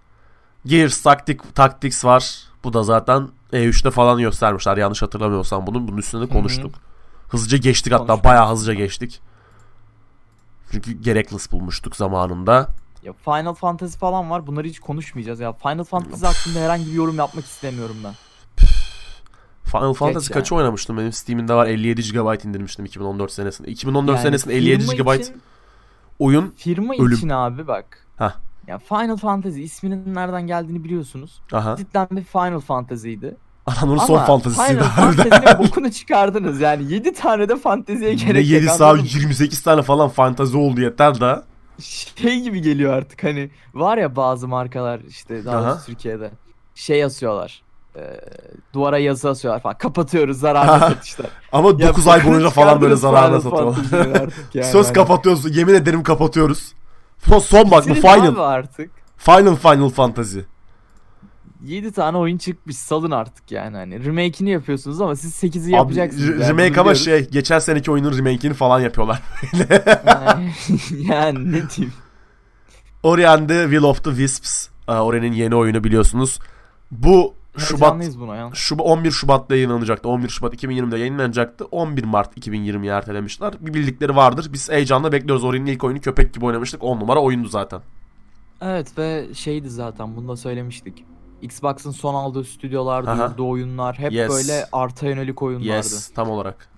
Speaker 1: Gears Tactic, Tactics var. Bu da zaten E3'te falan göstermişler. Yanlış hatırlamıyorsam bunun. Bunun üstünde de konuştuk. Hızlıca geçtik hatta. Bayağı hızlıca geçtik. Çünkü gerekless bulmuştuk zamanında.
Speaker 2: Ya Final Fantasy falan var. Bunları hiç konuşmayacağız ya. Final Fantasy hakkında herhangi bir yorum yapmak istemiyorum ben.
Speaker 1: Final Fantasy
Speaker 2: yani.
Speaker 1: kaçı oynamıştım? Benim Steam'imde var 57 GB indirmiştim 2014 senesinde. 2014
Speaker 2: Yani
Speaker 1: senesinde 57
Speaker 2: firma
Speaker 1: GB
Speaker 2: için-
Speaker 1: oyun.
Speaker 2: Firma
Speaker 1: Ölüm.
Speaker 2: için abi bak.
Speaker 1: Hah.
Speaker 2: Ya Final Fantasy isminin nereden geldiğini biliyorsunuz.
Speaker 1: Aha.
Speaker 2: Cidden bir Final Fantasy'ydi.
Speaker 1: Adamın son
Speaker 2: Ama
Speaker 1: fantazisiydi
Speaker 2: Final
Speaker 1: harbiden.
Speaker 2: Bokunu çıkardınız. Yani 7 tane de fanteziye gerek
Speaker 1: 7
Speaker 2: yok.
Speaker 1: saat
Speaker 2: anladın mı?
Speaker 1: 28 tane falan fantazi oldu yeter da.
Speaker 2: Şey gibi geliyor artık hani var ya bazı markalar işte daha
Speaker 1: Aha.
Speaker 2: Türkiye'de şey asıyorlar. e, duvara yazı asıyorlar falan. Kapatıyoruz zararlı satışlar.
Speaker 1: Ama
Speaker 2: Ya
Speaker 1: 9 ay boyunca falan böyle zararla satıyorlar.
Speaker 2: Yani.
Speaker 1: Söz
Speaker 2: Hani
Speaker 1: kapatıyoruz. Yemin ederim kapatıyoruz. Son, son bak bu
Speaker 2: bitirin abi
Speaker 1: final.
Speaker 2: artık.
Speaker 1: Final Final Fantasy.
Speaker 2: 7 tane oyun çıkmış salın artık yani hani remake'ini yapıyorsunuz ama siz 8'i
Speaker 1: Abi,
Speaker 2: yapacaksınız.
Speaker 1: re-
Speaker 2: yani,
Speaker 1: remake ama şey geçen seneki oyunun remake'ini falan yapıyorlar.
Speaker 2: Yani, ne diyeyim.
Speaker 1: Ori and the Will of the Wisps. Aa, Ori'nin yeni oyunu biliyorsunuz. Bu Şubat
Speaker 2: buna ya.
Speaker 1: Şubat 11 Şubat'ta yayınlanacaktı. 11 Şubat 2020'de yayınlanacaktı. 11 Mart 2020'ye ertelemişler. Bir bildikleri vardır. Biz heyecanla bekliyoruz. Ori'nin ilk oyunu köpek gibi oynamıştık. 10 numara oyundu zaten.
Speaker 2: Evet ve şeydi zaten bunu da söylemiştik. Xbox'ın son aldığı stüdyolar, duyurduğu oyunlar hep
Speaker 1: Yes.
Speaker 2: böyle arta yönelik oyunlardı.
Speaker 1: Yes, tam olarak.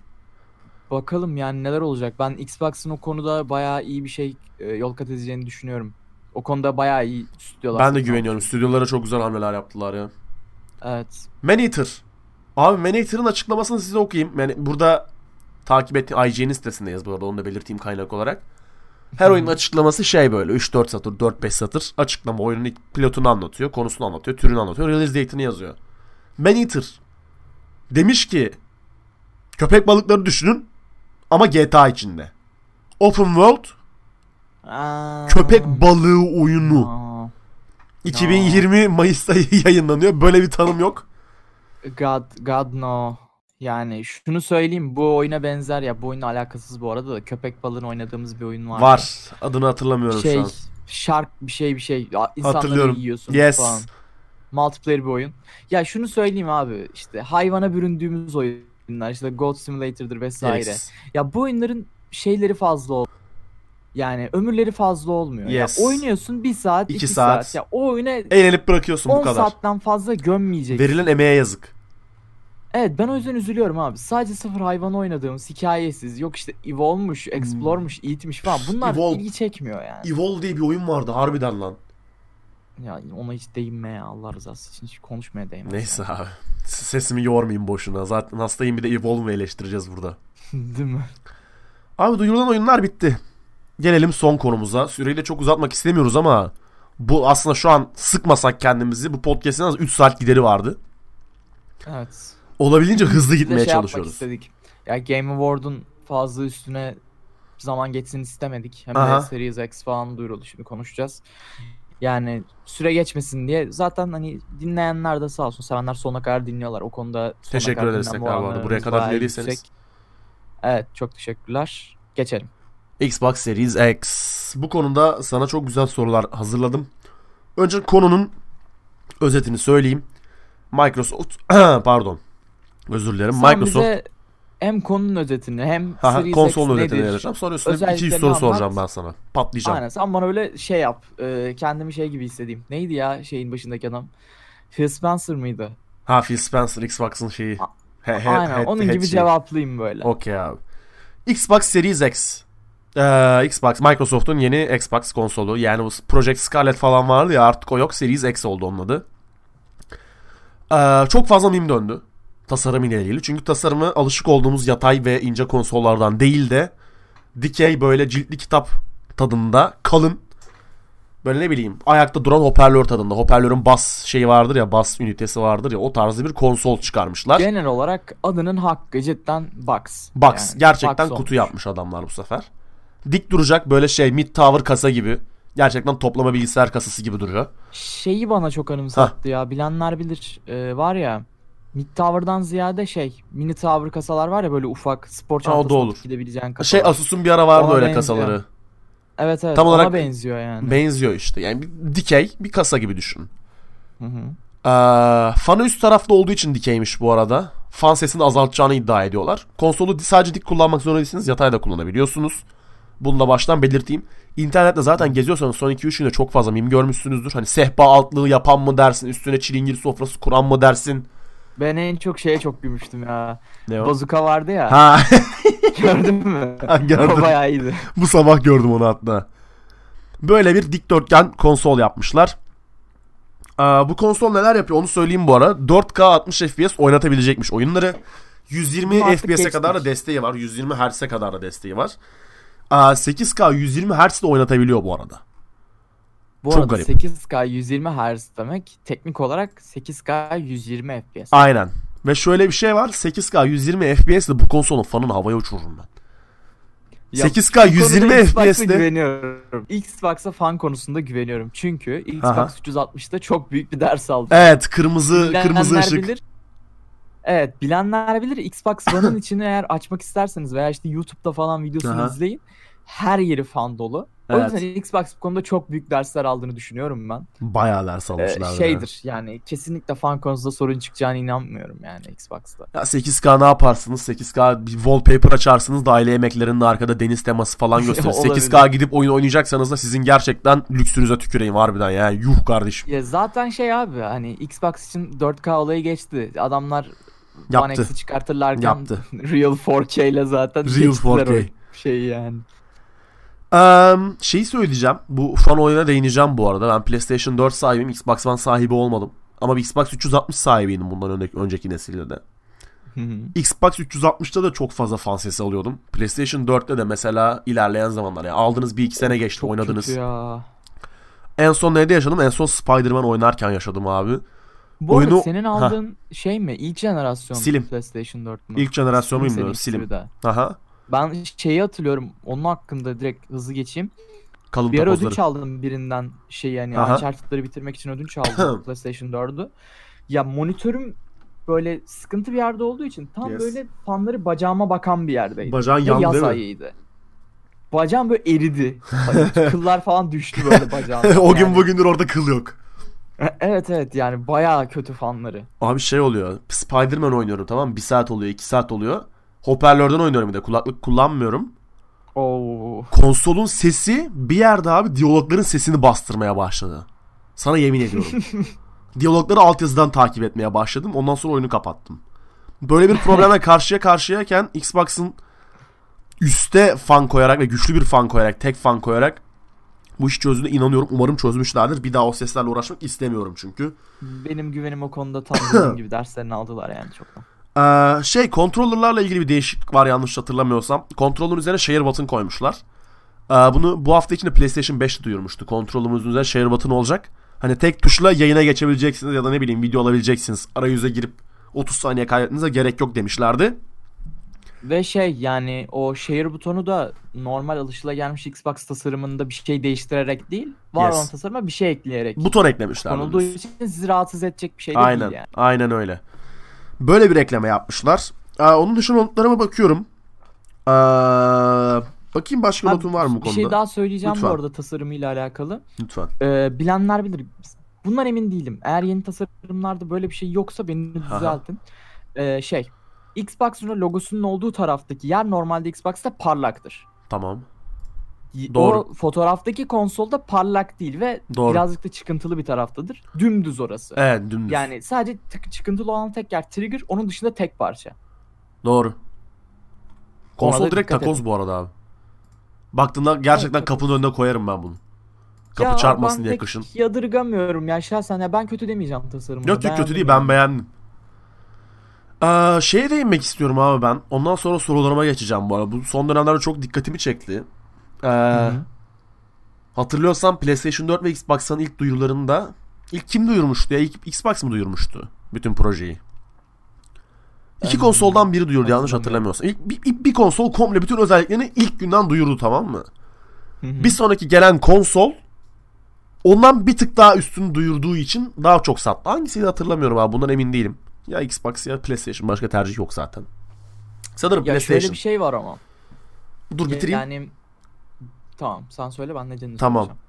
Speaker 2: Bakalım yani neler olacak. Ben Xbox'ın o konuda bayağı iyi bir şey e, yol kat edeceğini düşünüyorum. O konuda bayağı iyi stüdyolar.
Speaker 1: Ben de güveniyorum. Stüdyolara çok güzel hamleler yaptılar ya.
Speaker 2: Evet.
Speaker 1: Maneater. Abi Maneater'ın açıklamasını size okuyayım. Yani burada takip ettiğim IGN'in sitesindeyiz bu arada. Onu da belirteyim kaynak olarak. Her oyunun açıklaması şey böyle 3-4 satır, 4-5 satır açıklama. Oyunun ilk pilotunu anlatıyor, konusunu anlatıyor, türünü anlatıyor, release date'ini yazıyor. Maneater demiş ki köpek balıkları düşünün ama GTA içinde. Open World
Speaker 2: Aa,
Speaker 1: köpek balığı oyunu.
Speaker 2: aa,
Speaker 1: 2020 Mayıs'ta yayınlanıyor. Böyle bir tanım yok.
Speaker 2: God, God no. Yani şunu söyleyeyim bu oyuna benzer ya bu oyunla alakasız bu arada da köpek balığını oynadığımız bir oyun var.
Speaker 1: Var. Adını hatırlamıyorum
Speaker 2: Şey
Speaker 1: şu an.
Speaker 2: shark bir şey bir şey. İnsanları
Speaker 1: Hatırlıyorum.
Speaker 2: yiyorsun
Speaker 1: Yes.
Speaker 2: falan. Multiplayer bir oyun. Ya şunu söyleyeyim abi işte hayvana büründüğümüz oyunlar işte Goat Simulator'dır vesaire.
Speaker 1: Yes.
Speaker 2: Ya bu oyunların şeyleri fazla ol. Yani ömürleri fazla olmuyor.
Speaker 1: Yes.
Speaker 2: Ya oynuyorsun bir saat,
Speaker 1: İki
Speaker 2: iki,
Speaker 1: saat.
Speaker 2: saat. Ya o oyuna
Speaker 1: Eğlenip bırakıyorsun bu
Speaker 2: 10
Speaker 1: kadar.
Speaker 2: saatten fazla gömmeyeceksin.
Speaker 1: Verilen emeğe yazık.
Speaker 2: Evet ben o yüzden üzülüyorum abi. Sadece sıfır hayvan oynadığımız hikayesiz yok işte Evolve'muş, Explore'muş, Eat'miş falan. Bunlar
Speaker 1: Hmm. Evolve.
Speaker 2: ilgi çekmiyor yani.
Speaker 1: Evolve diye bir oyun vardı harbiden lan.
Speaker 2: Ya ona hiç değinme ya Allah rızası için hiç konuşmaya değmez.
Speaker 1: Neyse abi. S- Sesimi yormayayım boşuna. Zaten hastayım bir de Evolve'u eleştireceğiz burada.
Speaker 2: Değil mi?
Speaker 1: Abi duyurulan oyunlar bitti. Gelelim son konumuza. Süreyi de çok uzatmak istemiyoruz ama bu aslında şu an sıkmasak kendimizi bu podcast'in az 3 saat gideri vardı.
Speaker 2: Evet.
Speaker 1: Olabildiğince hızlı
Speaker 2: de
Speaker 1: gitmeye
Speaker 2: şey
Speaker 1: çalışıyoruz.
Speaker 2: istedik. Ya Game Award'un fazla üstüne zaman geçsin istemedik. Hem
Speaker 1: Aha.
Speaker 2: de Series X falan duyuruldu şimdi konuşacağız. Yani süre geçmesin diye zaten hani dinleyenler de sağ olsun sevenler sonuna kadar dinliyorlar. O konuda
Speaker 1: Teşekkür ederiz tekrar bu arada. Buraya kadar dinlediyseniz.
Speaker 2: Evet çok teşekkürler. Geçelim.
Speaker 1: Xbox Series X. Bu konuda sana çok güzel sorular hazırladım. Önce konunun özetini söyleyeyim. Microsoft pardon. Özür dilerim.
Speaker 2: Sen
Speaker 1: Microsoft
Speaker 2: bize hem konunun özetini hem
Speaker 1: Haha,
Speaker 2: Series
Speaker 1: konsolun
Speaker 2: X
Speaker 1: özetini vereceğim. Sonra üstüne
Speaker 2: Özelliklerini
Speaker 1: 200 soru
Speaker 2: anlat.
Speaker 1: soracağım ben sana. Patlayacağım.
Speaker 2: Aynen sen bana öyle şey yap. e, kendimi şey gibi hissedeyim. Neydi ya şeyin başındaki adam? Phil Spencer mıydı?
Speaker 1: Ha Phil Spencer Xbox'ın şeyi.
Speaker 2: A-
Speaker 1: He- he-
Speaker 2: Aynen
Speaker 1: head-
Speaker 2: onun
Speaker 1: head
Speaker 2: gibi
Speaker 1: şeyi.
Speaker 2: cevaplayayım böyle.
Speaker 1: Okey abi. Xbox Series X. Ee, Xbox Microsoft'un yeni Xbox konsolu. Yani bu Project Scarlett falan vardı ya artık o yok. Series X oldu onun adı. Ee, çok fazla meme döndü. Tasarım ile ilgili. Çünkü tasarımı alışık olduğumuz yatay ve ince konsollardan değil de dikey böyle ciltli kitap tadında kalın böyle ne bileyim ayakta duran hoparlör tadında. Hoparlörün bas şeyi vardır ya bas ünitesi vardır ya o tarzı bir konsol çıkarmışlar.
Speaker 2: Genel olarak adının hakkı cidden Box.
Speaker 1: Box.
Speaker 2: Yani
Speaker 1: Gerçekten
Speaker 2: Box
Speaker 1: kutu
Speaker 2: olmuş.
Speaker 1: yapmış adamlar bu sefer. Dik duracak böyle şey mid tower kasa gibi. Gerçekten toplama bilgisayar kasası gibi duruyor.
Speaker 2: Şeyi bana çok anımsattı ya. Bilenler bilir. Ee, var ya Mid Tower'dan ziyade şey mini tower kasalar var ya böyle ufak spor çantasına
Speaker 1: olur.
Speaker 2: gidebilebilen kasalar.
Speaker 1: Şey Asus'un bir ara vardı
Speaker 2: Ona
Speaker 1: öyle
Speaker 2: benziyor.
Speaker 1: kasaları.
Speaker 2: evet evet
Speaker 1: tam
Speaker 2: ona
Speaker 1: olarak
Speaker 2: benziyor yani.
Speaker 1: Benziyor işte. Yani bir dikey bir kasa gibi düşün.
Speaker 2: Hı hı.
Speaker 1: Ee, fanı üst tarafta olduğu için dikeymiş bu arada. Fan sesini azaltacağını iddia ediyorlar. Konsolu sadece dik kullanmak zorunda değilsiniz. Yatay da kullanabiliyorsunuz. Bunu da baştan belirteyim. İnternette zaten geziyorsanız son 2-3 günde çok fazla mim görmüşsünüzdür. Hani sehpa altlığı yapan mı dersin, üstüne çilingir sofrası kuran mı dersin.
Speaker 2: Ben en çok şeye çok gülmüştüm ya.
Speaker 1: Ne o?
Speaker 2: Bazuka vardı ya.
Speaker 1: Ha
Speaker 2: Gördün mü?
Speaker 1: Ha, gördüm.
Speaker 2: O bayağı iyiydi.
Speaker 1: bu sabah gördüm onu hatta. Böyle bir dikdörtgen konsol yapmışlar. Ee, bu konsol neler yapıyor onu söyleyeyim bu ara. 4K 60 FPS oynatabilecekmiş oyunları. 120
Speaker 2: Bunu artık
Speaker 1: FPS'e kadar da desteği var. 120 Hz'e kadar da desteği var. Ee, 8K 120 Hz de oynatabiliyor bu arada.
Speaker 2: Bu
Speaker 1: Çok
Speaker 2: arada
Speaker 1: garip.
Speaker 2: 8K 120 Hz demek teknik olarak 8K 120 FPS.
Speaker 1: Aynen. Ve şöyle bir şey var. 8K 120 FPS de bu konsolun fanını havaya uçururum ben.
Speaker 2: Ya,
Speaker 1: 8K
Speaker 2: bu konuda
Speaker 1: 120
Speaker 2: Xbox'a
Speaker 1: FPS'te
Speaker 2: güveniyorum. Xbox'a fan konusunda güveniyorum. Çünkü Xbox
Speaker 1: Aha.
Speaker 2: 360'da çok büyük bir ders aldım.
Speaker 1: Evet kırmızı
Speaker 2: Bilenler
Speaker 1: kırmızı ışık.
Speaker 2: bilir. Evet bilenler bilir. Xbox One'ın içini eğer açmak isterseniz veya işte YouTube'da falan videosunu
Speaker 1: Aha.
Speaker 2: izleyin. Her yeri fan dolu. O
Speaker 1: Evet.
Speaker 2: yüzden Xbox bu konuda çok büyük dersler aldığını düşünüyorum ben.
Speaker 1: Bayağı ders
Speaker 2: Ee,
Speaker 1: almışlar. ya.
Speaker 2: şeydir yani kesinlikle fan konusunda sorun çıkacağına inanmıyorum yani Xbox'ta.
Speaker 1: Ya 8K ne yaparsınız? 8K bir wallpaper açarsınız da aile yemeklerinin arkada deniz teması falan gösterir.
Speaker 2: Olabilir.
Speaker 1: 8K gidip oyun oynayacaksanız da sizin gerçekten lüksünüze tüküreyim harbiden ya. Yuh kardeşim.
Speaker 2: Ya zaten şey abi hani Xbox için 4K olayı geçti. Adamlar One
Speaker 1: Yaptı.
Speaker 2: X'i çıkartırlarken
Speaker 1: Yaptı.
Speaker 2: Real 4K ile zaten
Speaker 1: Real
Speaker 2: geçtiler
Speaker 1: 4K.
Speaker 2: o şeyi yani.
Speaker 1: Eee şeyi söyleyeceğim. Bu fan oyuna değineceğim bu arada. Ben PlayStation 4 sahibiyim. Xbox One sahibi olmadım. Ama bir Xbox 360 sahibiydim bundan önceki, önceki nesilde de. Xbox 360'ta da çok fazla fan sesi alıyordum. PlayStation 4'te de mesela ilerleyen zamanlar. Yani aldığınız bir iki sene geçti
Speaker 2: Çok
Speaker 1: oynadınız.
Speaker 2: ya.
Speaker 1: En son nerede yaşadım? En son Spider-Man oynarken yaşadım abi.
Speaker 2: Bu
Speaker 1: Oyunu-
Speaker 2: arada senin aldığın şey mi? İlk jenerasyon
Speaker 1: Silim.
Speaker 2: PlayStation 4 mü?
Speaker 1: İlk jenerasyon bilmiyorum. Silim. Aha.
Speaker 2: Ben şeyi hatırlıyorum. Onun hakkında direkt hızlı geçeyim.
Speaker 1: Kalın
Speaker 2: Bir ara ödünç aldım birinden şey yani
Speaker 1: Aha.
Speaker 2: Uncharted'ları bitirmek için ödünç aldım PlayStation 4'ü. Ya monitörüm böyle sıkıntı bir yerde olduğu için tam
Speaker 1: Yes.
Speaker 2: böyle fanları bacağıma bakan bir yerdeydi.
Speaker 1: Bacağın yandı
Speaker 2: yaz ayıydı. Bacağım böyle eridi. Kıllar falan düştü böyle bacağımdan.
Speaker 1: o gün
Speaker 2: yani.
Speaker 1: bugündür orada kıl yok.
Speaker 2: Evet evet yani bayağı kötü fanları.
Speaker 1: Abi şey oluyor. Spider-Man oynuyorum tamam mı? Bir saat oluyor, iki saat oluyor. Hoparlörden oynuyorum bir de. Kulaklık kullanmıyorum.
Speaker 2: Oo.
Speaker 1: Konsolun sesi bir yerde abi diyalogların sesini bastırmaya başladı. Sana yemin ediyorum. Diyalogları altyazıdan takip etmeye başladım. Ondan sonra oyunu kapattım. Böyle bir problemle karşıya karşıyayken Xbox'ın üste fan koyarak ve güçlü bir fan koyarak, tek fan koyarak bu işi çözdüğüne inanıyorum. Umarım çözmüşlerdir. Bir daha o seslerle uğraşmak istemiyorum çünkü.
Speaker 2: Benim güvenim o konuda tam dediğim gibi derslerini aldılar yani çoktan.
Speaker 1: Ee, şey controller'larla ilgili bir değişiklik var yanlış hatırlamıyorsam. Controller'ın üzerine share button koymuşlar. Ee, bunu bu hafta içinde PlayStation 5 duyurmuştu. Controller'ımızın üzerine share button olacak. Hani tek tuşla yayına geçebileceksiniz ya da ne bileyim video alabileceksiniz. Arayüze girip 30 saniye kaydetmenize gerek yok demişlerdi.
Speaker 2: Ve şey yani o share butonu da normal alışılagelmiş Xbox tasarımında bir şey değiştirerek değil, var
Speaker 1: Yes.
Speaker 2: olan tasarıma bir şey ekleyerek
Speaker 1: Buton eklemişler.
Speaker 2: konulduğu için sizi rahatsız edecek bir şey de
Speaker 1: Aynen.
Speaker 2: değil yani.
Speaker 1: Aynen öyle. Böyle bir ekleme yapmışlar. Ee, onun dışında notlarıma bakıyorum. Ee, bakayım başka
Speaker 2: Ha,
Speaker 1: notum var mı bu
Speaker 2: bir
Speaker 1: konuda?
Speaker 2: şey daha söyleyeceğim
Speaker 1: Lütfen.
Speaker 2: bu arada tasarımıyla alakalı.
Speaker 1: Lütfen.
Speaker 2: Ee, bilenler bilir. Bundan emin değilim. Eğer yeni tasarımlarda böyle bir şey yoksa beni düzeltin. Ee, şey Xbox'ın logosunun olduğu taraftaki yer normalde Xbox'ta parlaktır.
Speaker 1: Tamam. Doğru.
Speaker 2: O fotoğraftaki konsolda parlak değil ve
Speaker 1: Doğru.
Speaker 2: birazcık da çıkıntılı bir taraftadır. Dümdüz orası.
Speaker 1: Evet dümdüz.
Speaker 2: Yani sadece tık- çıkıntılı olan tek yer trigger, onun dışında tek parça.
Speaker 1: Doğru. Konsol direkt takoz bu arada abi. Baktığında gerçekten
Speaker 2: Evet,
Speaker 1: kapının önüne koyarım ben bunu. Kapı
Speaker 2: Ya
Speaker 1: çarpmasın diye kışın.
Speaker 2: yadırgamıyorum ya şahsen ya ben kötü demeyeceğim tasarımını.
Speaker 1: Yok yok kötü değil ben beğendim. Ee, şeye değinmek istiyorum abi ben. Ondan sonra sorularıma geçeceğim bu arada. Bu son dönemlerde çok dikkatimi çekti. Ee,
Speaker 2: hı.
Speaker 1: hatırlıyorsan PlayStation 4 ve Xbox'ın ilk duyurularında ilk kim duyurmuştu ya? İlk Xbox mı duyurmuştu bütün projeyi? İki
Speaker 2: Ben
Speaker 1: konsoldan biri duyurdu yanlış hatırlamıyorsam. İlk, bir, bir, bir konsol komple bütün özelliklerini ilk günden duyurdu tamam mı? Bir sonraki gelen konsol ondan bir tık daha üstünü duyurduğu için daha çok sattı. Hangisiydi hatırlamıyorum abi bundan emin değilim. Ya Xbox ya PlayStation. Başka tercih yok zaten. Sanırım
Speaker 2: Ya
Speaker 1: PlayStation.
Speaker 2: şöyle bir şey var ama.
Speaker 1: Dur bitireyim.
Speaker 2: Yani tamam sen söyle ben nedenini
Speaker 1: Tamam.
Speaker 2: söyleyeceğim.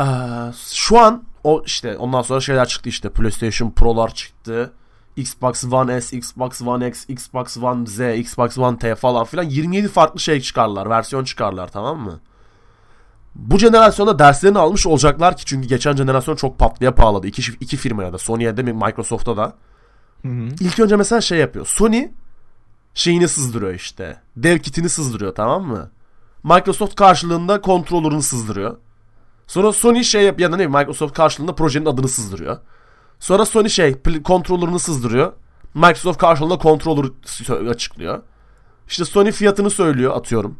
Speaker 1: Ee, şu an o işte ondan sonra şeyler çıktı işte PlayStation Pro'lar çıktı. Xbox One S, Xbox One X, Xbox One Z, Xbox One T falan filan 27 farklı şey çıkarlar, versiyon çıkarlar tamam mı? Bu jenerasyonda derslerini almış olacaklar ki çünkü geçen jenerasyon çok patlıya pahalıdı. İki, iki firmaya da Sony'ye de Microsoft'a da.
Speaker 2: Hı hı.
Speaker 1: İlk önce mesela şey yapıyor. Sony şeyini sızdırıyor işte. Dev kitini sızdırıyor tamam mı? Microsoft karşılığında kontrolörünü sızdırıyor. Sonra Sony şey yap ya da ne Microsoft karşılığında projenin adını sızdırıyor. Sonra Sony şey kontrolörünü sızdırıyor. Microsoft karşılığında kontrolörü sö- açıklıyor. İşte Sony fiyatını söylüyor atıyorum.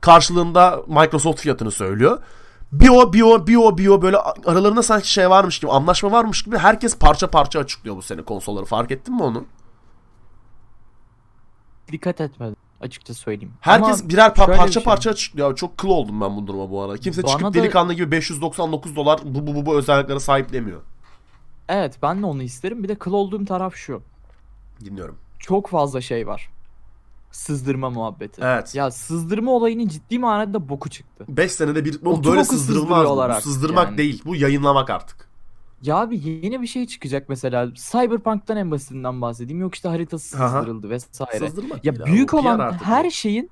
Speaker 1: Karşılığında Microsoft fiyatını söylüyor. Bir o bir o bir o bir o böyle aralarında sanki şey varmış gibi anlaşma varmış gibi herkes parça parça açıklıyor bu sene konsolları fark ettin mi onu?
Speaker 2: Dikkat etmedim açıkça söyleyeyim.
Speaker 1: Herkes
Speaker 2: Ama
Speaker 1: birer pa- parça
Speaker 2: şey.
Speaker 1: parça açıklıyor. Çok kıl oldum ben bu duruma bu arada. Kimse
Speaker 2: Bana
Speaker 1: çıkıp
Speaker 2: da-
Speaker 1: delikanlı gibi 599 dolar bu bu bu, bu özelliklere sahip demiyor.
Speaker 2: Evet ben de onu isterim. Bir de kıl olduğum taraf şu.
Speaker 1: Dinliyorum.
Speaker 2: Çok fazla şey var. Sızdırma muhabbeti.
Speaker 1: Evet.
Speaker 2: Ya sızdırma olayının ciddi manada boku çıktı.
Speaker 1: 5 senede bir
Speaker 2: Otu
Speaker 1: böyle sızdırılmaz. Bu. Bu
Speaker 2: artık
Speaker 1: sızdırmak
Speaker 2: yani.
Speaker 1: değil. Bu yayınlamak artık.
Speaker 2: Ya abi yeni bir şey çıkacak mesela. Cyberpunk'tan en basitinden bahsedeyim. Yok işte haritası
Speaker 1: Aha.
Speaker 2: sızdırıldı vesaire.
Speaker 1: Sızdırmak
Speaker 2: Ya
Speaker 1: abi,
Speaker 2: büyük
Speaker 1: PR
Speaker 2: olan
Speaker 1: artık
Speaker 2: her
Speaker 1: bu.
Speaker 2: şeyin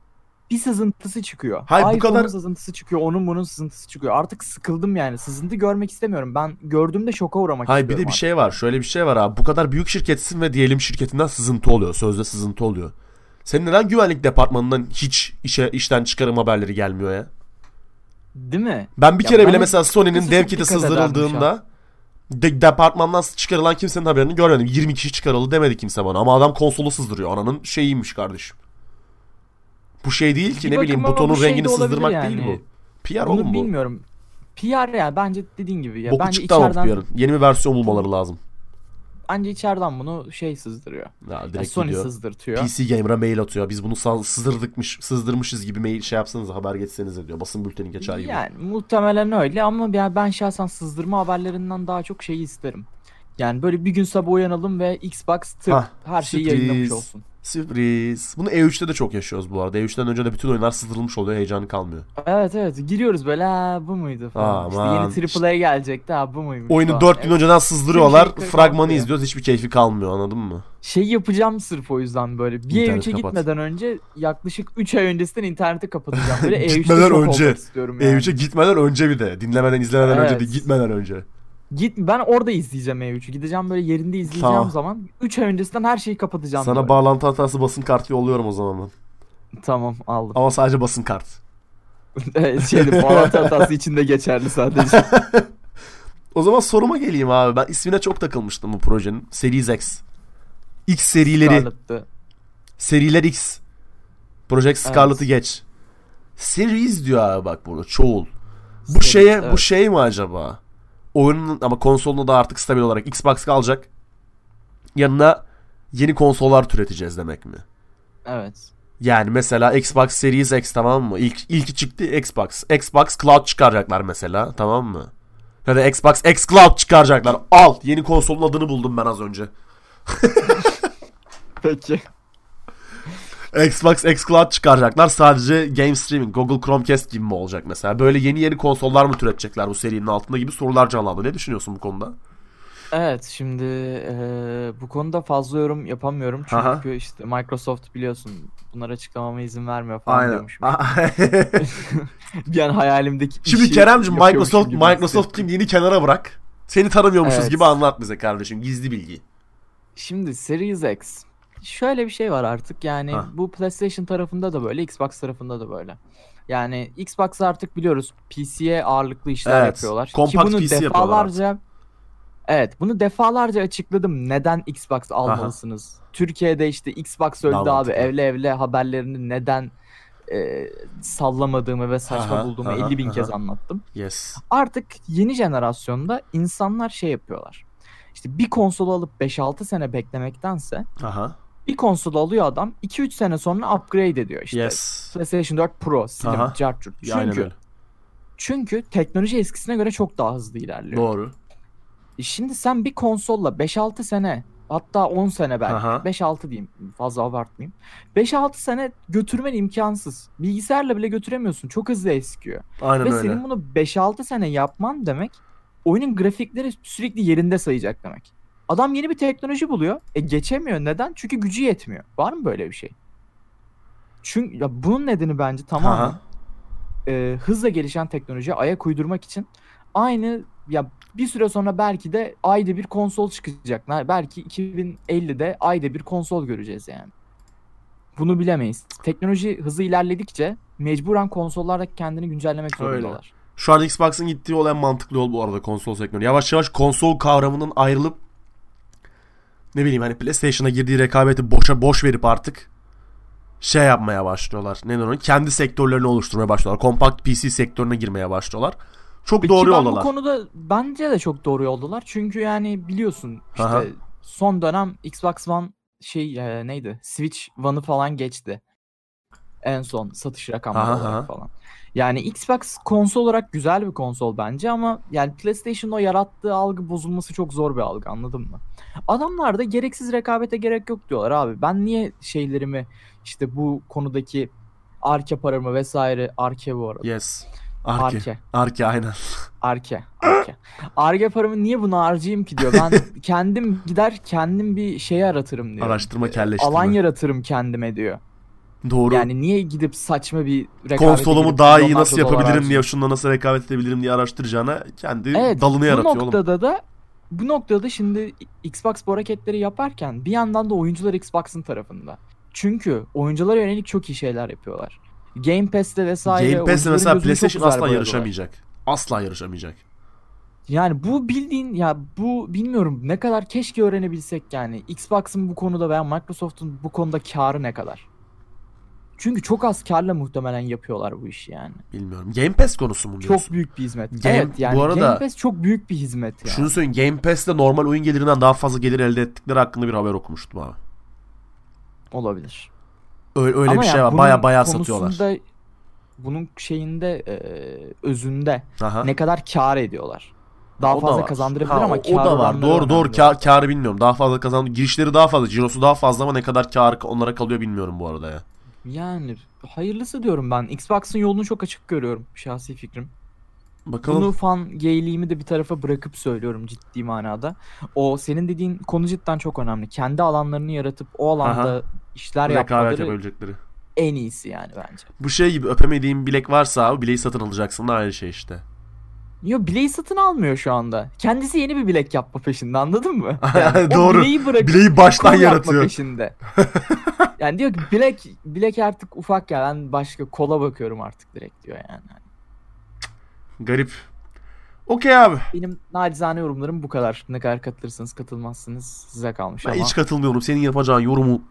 Speaker 2: bir sızıntısı çıkıyor.
Speaker 1: Hayır, bu kadar-
Speaker 2: sızıntısı çıkıyor, onun bunun sızıntısı çıkıyor. Artık sıkıldım yani. Sızıntı görmek istemiyorum. Ben gördüğümde şoka uğramak
Speaker 1: Hayır bir
Speaker 2: istiyorum.
Speaker 1: de bir şey var. Şöyle bir şey var abi. Bu kadar büyük şirketsin ve diyelim şirketinden sızıntı oluyor. Sözde sızıntı oluyor. Senin neden güvenlik departmanından hiç işe işten çıkarım haberleri gelmiyor ya?
Speaker 2: Değil mi?
Speaker 1: Ben bir
Speaker 2: Ya
Speaker 1: kere bile
Speaker 2: bana
Speaker 1: mesela Sony'nin dev kiti sızdırıldığında de, departmandan çıkarılan kimsenin haberini görmedim. 20 kişi çıkarıldı demedi kimse bana. Ama adam konsolu sızdırıyor. Ananın şeyiymiş kardeşim. Bu şey değil ki
Speaker 2: Bir
Speaker 1: ne bileyim butonun
Speaker 2: bu şey de
Speaker 1: rengini
Speaker 2: olabilir
Speaker 1: sızdırmak
Speaker 2: yani.
Speaker 1: değil bu. PR
Speaker 2: Bunu
Speaker 1: oğlum bu.
Speaker 2: bilmiyorum. PR ya bence dediğin gibi ya.
Speaker 1: Boku
Speaker 2: bence
Speaker 1: çıktı ama
Speaker 2: içeriden
Speaker 1: PR'ın. Yeni bir versiyon bulmaları lazım.
Speaker 2: Bence içeriden bunu şey sızdırıyor.
Speaker 1: Ya direkt
Speaker 2: Sony
Speaker 1: gidiyor.
Speaker 2: sızdırtıyor.
Speaker 1: PC Gamer'a mail atıyor. Biz bunu sızdırdıkmış, sızdırmışız gibi mail şey yapsanız haber geçsenize diyor. Basın bülteni geçer gibi.
Speaker 2: Yani muhtemelen öyle ama ya ben şahsen sızdırma haberlerinden daha çok şeyi isterim. Yani böyle bir gün sabah uyanalım ve Xbox tık
Speaker 1: Hah,
Speaker 2: her şeyi
Speaker 1: sürpriz.
Speaker 2: yayınlamış olsun.
Speaker 1: Sürpriz. Bunu E3'te de çok yaşıyoruz bu arada. E3'ten önce de bütün oyunlar sızdırılmış oluyor. Heyecanı kalmıyor.
Speaker 2: Evet evet giriyoruz böyle ha bu muydu falan. işte yeni AAA gelecekti ha bu muymuş
Speaker 1: Oyunu
Speaker 2: falan.
Speaker 1: 4 gün
Speaker 2: Evet.
Speaker 1: önceden sızdırıyorlar.
Speaker 2: Şey
Speaker 1: Fragmanı
Speaker 2: kalmıyor.
Speaker 1: izliyoruz. Hiçbir keyfi kalmıyor anladın mı?
Speaker 2: Şey yapacağım sırf o yüzden böyle. Bir
Speaker 1: İnternet
Speaker 2: E3'e
Speaker 1: kapat.
Speaker 2: gitmeden önce yaklaşık 3 ay öncesinden interneti kapatacağım. Böyle E3'te
Speaker 1: Gitmeden önce.
Speaker 2: istiyorum yani.
Speaker 1: E3'e gitmeden önce bir de. Dinlemeden izlemeden önce
Speaker 2: Evet.
Speaker 1: değil. Gitmeden önce.
Speaker 2: Git ben orada izleyeceğim E3'ü. Gideceğim böyle yerinde izleyeceğim
Speaker 1: Tamam.
Speaker 2: zaman 3 ay öncesinden her şeyi kapatacağım.
Speaker 1: Sana
Speaker 2: böyle.
Speaker 1: bağlantı hatası basın kartı yolluyorum o zaman ben.
Speaker 2: Tamam aldım.
Speaker 1: Ama sadece basın kart.
Speaker 2: Şeydi bağlantı hatası içinde geçerli sadece.
Speaker 1: O zaman soruma geleyim abi. Ben ismine çok takılmıştım bu projenin. Series X. X serileri.
Speaker 2: Scarlett'tı.
Speaker 1: Seriler X. Project Scarlet'ı geç. Series diyor abi bak burada. Çoğul. Bu
Speaker 2: Series,
Speaker 1: şeye bu
Speaker 2: evet.
Speaker 1: şey mi acaba? Oyunun ama konsolunda da artık stabil olarak Xbox kalacak. Yanına yeni konsollar türeteceğiz demek mi?
Speaker 2: Evet.
Speaker 1: Yani mesela Xbox Series X tamam mı? İlk ilki çıktı Xbox. Xbox Cloud çıkaracaklar mesela tamam mı? Ya da Xbox X Cloud çıkaracaklar. Al yeni konsolun adını buldum ben az önce.
Speaker 2: Peki.
Speaker 1: Xbox X Cloud çıkaracaklar. Sadece game streaming, Google Chromecast gibi mi olacak mesela? Böyle yeni yeni konsollar mı türetecekler bu serinin altında gibi sorular canlandı. Ne düşünüyorsun bu konuda?
Speaker 2: Evet şimdi eee, bu konuda fazla yorum yapamıyorum çünkü
Speaker 1: Aha.
Speaker 2: işte Microsoft biliyorsun bunlara açıklamama izin vermiyor falan diyormuşum. Bir an hayalimdeki
Speaker 1: Şimdi Kerem'cim Microsoft Microsoft kimliğini kenara bırak. Seni tanımıyormuşuz
Speaker 2: Evet.
Speaker 1: gibi anlat bize kardeşim. Gizli bilgi.
Speaker 2: Şimdi Series X. Şöyle bir şey var artık yani
Speaker 1: Hah.
Speaker 2: bu PlayStation tarafında da böyle Xbox tarafında da böyle. Yani Xbox artık biliyoruz PC'ye ağırlıklı işler
Speaker 1: Evet,
Speaker 2: yapıyorlar. Ki bunu
Speaker 1: PC
Speaker 2: defalarca Evet bunu defalarca açıkladım. Neden Xbox almalısınız? Türkiye'de işte Xbox öldü
Speaker 1: Daha
Speaker 2: abi evle evle haberlerini neden e, sallamadığımı ve saçma
Speaker 1: Aha,
Speaker 2: bulduğumu
Speaker 1: aha,
Speaker 2: 50 bin kez
Speaker 1: aha.
Speaker 2: anlattım.
Speaker 1: Yes.
Speaker 2: Artık yeni jenerasyonda insanlar şey yapıyorlar. İşte bir konsolu alıp 5-6 sene beklemektense
Speaker 1: Aha.
Speaker 2: Bir konsol alıyor adam 2-3 sene sonra upgrade ediyor işte.
Speaker 1: Yes.
Speaker 2: PlayStation 4 Pro, Slim,
Speaker 1: Aha.
Speaker 2: Cart Curt.
Speaker 1: Ya, aynen
Speaker 2: Çünkü, çünkü teknoloji eskisine göre çok daha hızlı ilerliyor.
Speaker 1: Doğru.
Speaker 2: E Şimdi sen bir konsolla 5-6 sene hatta 10 sene belki.
Speaker 1: Aha.
Speaker 2: 5-6 diyeyim. Fazla abartmayayım. 5-6 sene götürmen imkansız. Bilgisayarla bile götüremiyorsun. Çok hızlı eskiyor.
Speaker 1: Aynen
Speaker 2: Ve
Speaker 1: öyle.
Speaker 2: senin bunu 5-6 sene yapman demek oyunun grafikleri sürekli yerinde sayacak demek. Adam yeni bir teknoloji buluyor. E geçemiyor. Neden? Çünkü gücü yetmiyor. Var mı böyle bir şey? Çünkü ya bunun nedeni bence tamamen e, hızla gelişen teknolojiye ayak uydurmak için aynı ya bir süre sonra belki de ayda bir konsol çıkacak. Belki 2050'de ayda bir konsol göreceğiz yani. Bunu bilemeyiz. Teknoloji hızı ilerledikçe mecburen konsollarda kendini güncellemek
Speaker 1: Öyle.
Speaker 2: zorundalar.
Speaker 1: Şu an Xbox'ın gittiği olan mantıklı yol bu arada konsol sektörü. Yavaş yavaş konsol kavramının ayrılıp ne bileyim hani PlayStation'a girdiği rekabeti boşa boş verip artık şey yapmaya başlıyorlar. Ne onu? Kendi sektörlerini oluşturmaya başlıyorlar. Kompakt PC sektörüne girmeye başlıyorlar. Çok doğru
Speaker 2: ben
Speaker 1: yoldalar.
Speaker 2: bu konuda bence de çok doğru yoldalar. Çünkü yani biliyorsun işte
Speaker 1: Aha.
Speaker 2: son dönem Xbox One şey e, neydi? Switch One'ı falan geçti. En son satış rakamları olarak falan. Yani Xbox konsol olarak güzel bir konsol bence ama yani PlayStation'ın o yarattığı algı bozulması çok zor bir algı anladın mı? Adamlar da gereksiz rekabete gerek yok diyorlar abi. Ben niye şeylerimi işte bu konudaki arke paramı vesaire arke bu arada.
Speaker 1: Yes. Arke.
Speaker 2: Arke.
Speaker 1: Arke aynen.
Speaker 2: Arke. Arke. Arge paramı niye buna harcayayım ki diyor. Ben kendim gider kendim bir şey aratırım diyor.
Speaker 1: Araştırma kelleştirme.
Speaker 2: Alan yaratırım kendime diyor.
Speaker 1: Doğru.
Speaker 2: Yani niye gidip saçma bir rekabete
Speaker 1: Konsolumu daha iyi nasıl yapabilirim diye, şunla nasıl rekabet edebilirim diye araştıracağına kendi
Speaker 2: Evet,
Speaker 1: dalını
Speaker 2: bu
Speaker 1: yaratıyor oğlum.
Speaker 2: noktada da bu noktada şimdi Xbox bu hareketleri yaparken bir yandan da oyuncular Xbox'ın tarafında. Çünkü oyunculara yönelik çok iyi şeyler yapıyorlar. Game Pass'te vesaire
Speaker 1: Game
Speaker 2: oyuncuların
Speaker 1: mesela PlayStation asla yarışamayacak. Asla yarışamayacak.
Speaker 2: Yani bu bildiğin ya bu bilmiyorum ne kadar keşke öğrenebilsek yani Xbox'ın bu konuda veya Microsoft'un bu konuda karı ne kadar. Çünkü çok az karla muhtemelen yapıyorlar bu işi yani.
Speaker 1: Bilmiyorum. Game Pass konusu mu diyorsun?
Speaker 2: Çok büyük bir hizmet.
Speaker 1: Game-
Speaker 2: evet yani
Speaker 1: bu arada-
Speaker 2: Game Pass çok büyük bir hizmet yani.
Speaker 1: Şunu söyleyeyim. Game Pass'te normal oyun gelirinden daha fazla gelir elde ettikleri hakkında bir haber okumuştum abi.
Speaker 2: Olabilir.
Speaker 1: Öyle, öyle
Speaker 2: Ama
Speaker 1: bir
Speaker 2: ya
Speaker 1: şey var. Baya baya satıyorlar.
Speaker 2: Bunun şeyinde e, özünde
Speaker 1: Aha.
Speaker 2: ne kadar kar ediyorlar. Daha
Speaker 1: O da
Speaker 2: fazla
Speaker 1: var.
Speaker 2: kazandırabilir
Speaker 1: Ha,
Speaker 2: ama
Speaker 1: o, o da var. Doğru doğru. Kar, karı bilmiyorum. Daha fazla kazandı. Girişleri daha fazla. Cirosu daha fazla ama ne kadar kar onlara kalıyor bilmiyorum bu arada ya.
Speaker 2: Yani hayırlısı diyorum ben. Xbox'ın yolunu çok açık görüyorum şahsi fikrim.
Speaker 1: Bakalım.
Speaker 2: Bunu fan gayliğimi de bir tarafa bırakıp söylüyorum ciddi manada. O senin dediğin konu cidden çok önemli. Kendi alanlarını yaratıp o alanda
Speaker 1: Aha.
Speaker 2: işler
Speaker 1: rekabet
Speaker 2: yapmaları
Speaker 1: yapabilecekleri.
Speaker 2: en iyisi yani bence.
Speaker 1: Bu şey gibi öpemediğin bilek varsa abi bileği satın alacaksın da aynı şey işte.
Speaker 2: Yo bileği satın almıyor şu anda. Kendisi yeni bir bilek yapma peşinde anladın mı? o
Speaker 1: Doğru.
Speaker 2: bileği bırakıp
Speaker 1: Bileği baştan yaratıyor.
Speaker 2: peşinde. yani diyor ki bilek bilek artık ufak ya ben başka kola bakıyorum artık direkt diyor yani.
Speaker 1: Garip. Okey abi.
Speaker 2: Benim nacizane yorumlarım bu kadar. Ne kadar katılırsınız katılmazsınız size kalmış
Speaker 1: Ben
Speaker 2: ama.
Speaker 1: hiç katılmıyorum. Senin yapacağın yorumu...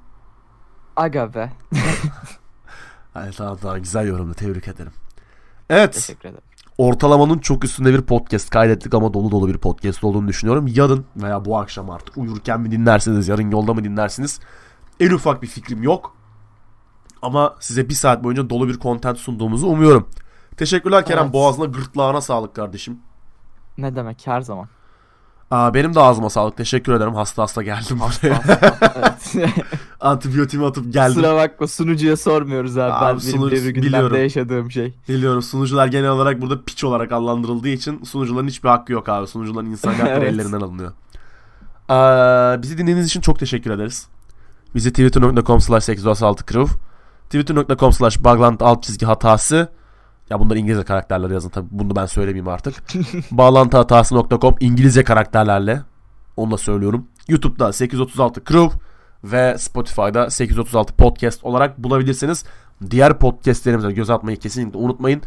Speaker 2: Aga be.
Speaker 1: Ay, tamam tamam güzel yorumdu. Tebrik ederim. Evet.
Speaker 2: Teşekkür ederim.
Speaker 1: Ortalamanın çok üstünde bir podcast kaydettik ama dolu dolu bir podcast olduğunu düşünüyorum. Yarın veya bu akşam artık uyurken mi dinlersiniz, yarın yolda mı dinlersiniz? En ufak bir fikrim yok. Ama size bir saat boyunca dolu bir content sunduğumuzu umuyorum. Teşekkürler Kerem.
Speaker 2: Evet.
Speaker 1: Boğazına gırtlağına sağlık kardeşim.
Speaker 2: Ne demek her zaman.
Speaker 1: Aa, benim de ağzıma sağlık. Teşekkür ederim. Hasta hasta geldim buraya.
Speaker 2: evet.
Speaker 1: Antibiyotiğimi atıp geldim.
Speaker 2: Sıra bakma sunucuya sormuyoruz abi.
Speaker 1: Abi
Speaker 2: ben
Speaker 1: sunucu-
Speaker 2: benim devir
Speaker 1: biliyorum.
Speaker 2: yaşadığım şey.
Speaker 1: Biliyorum sunucular genel olarak burada piç olarak adlandırıldığı için sunucuların hiçbir hakkı yok abi. Sunucuların insan hakları
Speaker 2: Evet.
Speaker 1: ellerinden alınıyor. Ee, bizi dinlediğiniz için çok teşekkür ederiz. Bizi twitter.com slash 836 crew twitter.com slash bağlantı alt çizgi hatası ya bunlar İngilizce karakterlerle yazın tabi bunu ben söylemeyeyim artık. bağlantı hatası.com İngilizce karakterlerle onu da söylüyorum. YouTube'da 836 crew ve Spotify'da 836 podcast olarak bulabilirsiniz. Diğer podcastlerimize göz atmayı kesinlikle unutmayın.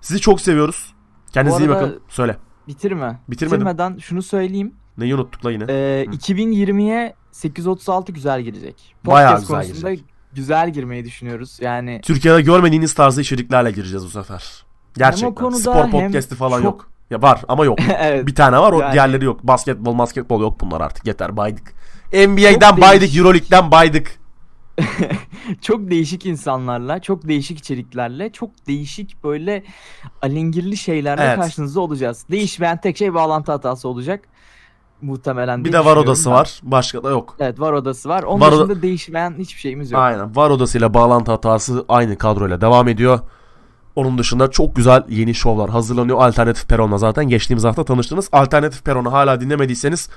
Speaker 1: Sizi çok seviyoruz. Kendinize iyi bakın. Söyle.
Speaker 2: Bitirme.
Speaker 1: Bitirmedim.
Speaker 2: Bitirmeden şunu söyleyeyim.
Speaker 1: Neyi unuttuk la yine?
Speaker 2: Ee, 2020'ye 836 güzel girecek.
Speaker 1: Bayağı
Speaker 2: Podcast
Speaker 1: güzel
Speaker 2: konusunda
Speaker 1: girecek.
Speaker 2: güzel girmeyi düşünüyoruz. Yani
Speaker 1: Türkiye'de görmediğiniz tarzda içeriklerle gireceğiz bu sefer. Gerçekten.
Speaker 2: Hem
Speaker 1: Spor podcast'i falan
Speaker 2: çok-
Speaker 1: yok. Ya var ama yok.
Speaker 2: evet.
Speaker 1: Bir tane var o
Speaker 2: Yani-
Speaker 1: diğerleri yok. Basketbol basketbol yok bunlar artık yeter baydık. NBA'den
Speaker 2: Çok
Speaker 1: baydık. Euroleague'den baydık.
Speaker 2: çok değişik insanlarla, çok değişik içeriklerle, çok değişik böyle alengirli şeylerle
Speaker 1: Evet.
Speaker 2: karşınızda olacağız. Değişmeyen tek şey bağlantı hatası olacak. muhtemelen
Speaker 1: Bir de var odası
Speaker 2: ben.
Speaker 1: var. Başka da yok.
Speaker 2: Evet var odası var. Onun
Speaker 1: Var
Speaker 2: dışında değişmeyen hiçbir şeyimiz yok.
Speaker 1: Aynen. Var odasıyla bağlantı hatası aynı kadroyla devam ediyor. Onun dışında çok güzel yeni şovlar hazırlanıyor. Alternatif Peron'la zaten geçtiğimiz hafta tanıştınız. Alternatif Peron'u hala dinlemediyseniz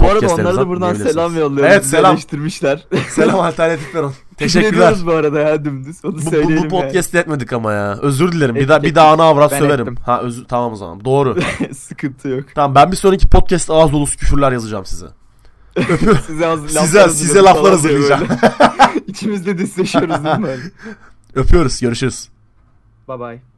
Speaker 2: Bu arada onlara da buradan selam yolluyoruz.
Speaker 1: Evet, selam.
Speaker 2: eleştirmişler.
Speaker 1: Selam Alternatif Peron. Teşekkürler.
Speaker 2: ediyoruz bu arada ya dümdüz. Onu
Speaker 1: Bu, bu,
Speaker 2: söyleyelim
Speaker 1: bu podcast'i etmedik ama ya. Özür dilerim. Bir daha bir daha ana avrat
Speaker 2: Ben
Speaker 1: söverim.
Speaker 2: ettim.
Speaker 1: Ha özür tamam o zaman. Doğru.
Speaker 2: yani. Sıkıntı yok.
Speaker 1: tamam ben bir sonraki podcast ağız dolusu küfürler yazacağım size.
Speaker 2: Size, az,
Speaker 1: Size size laflar hazırlayacağım.
Speaker 2: İçimizde disleşiyoruz değil mi?
Speaker 1: Öpüyoruz. Görüşürüz.
Speaker 2: Bye bye.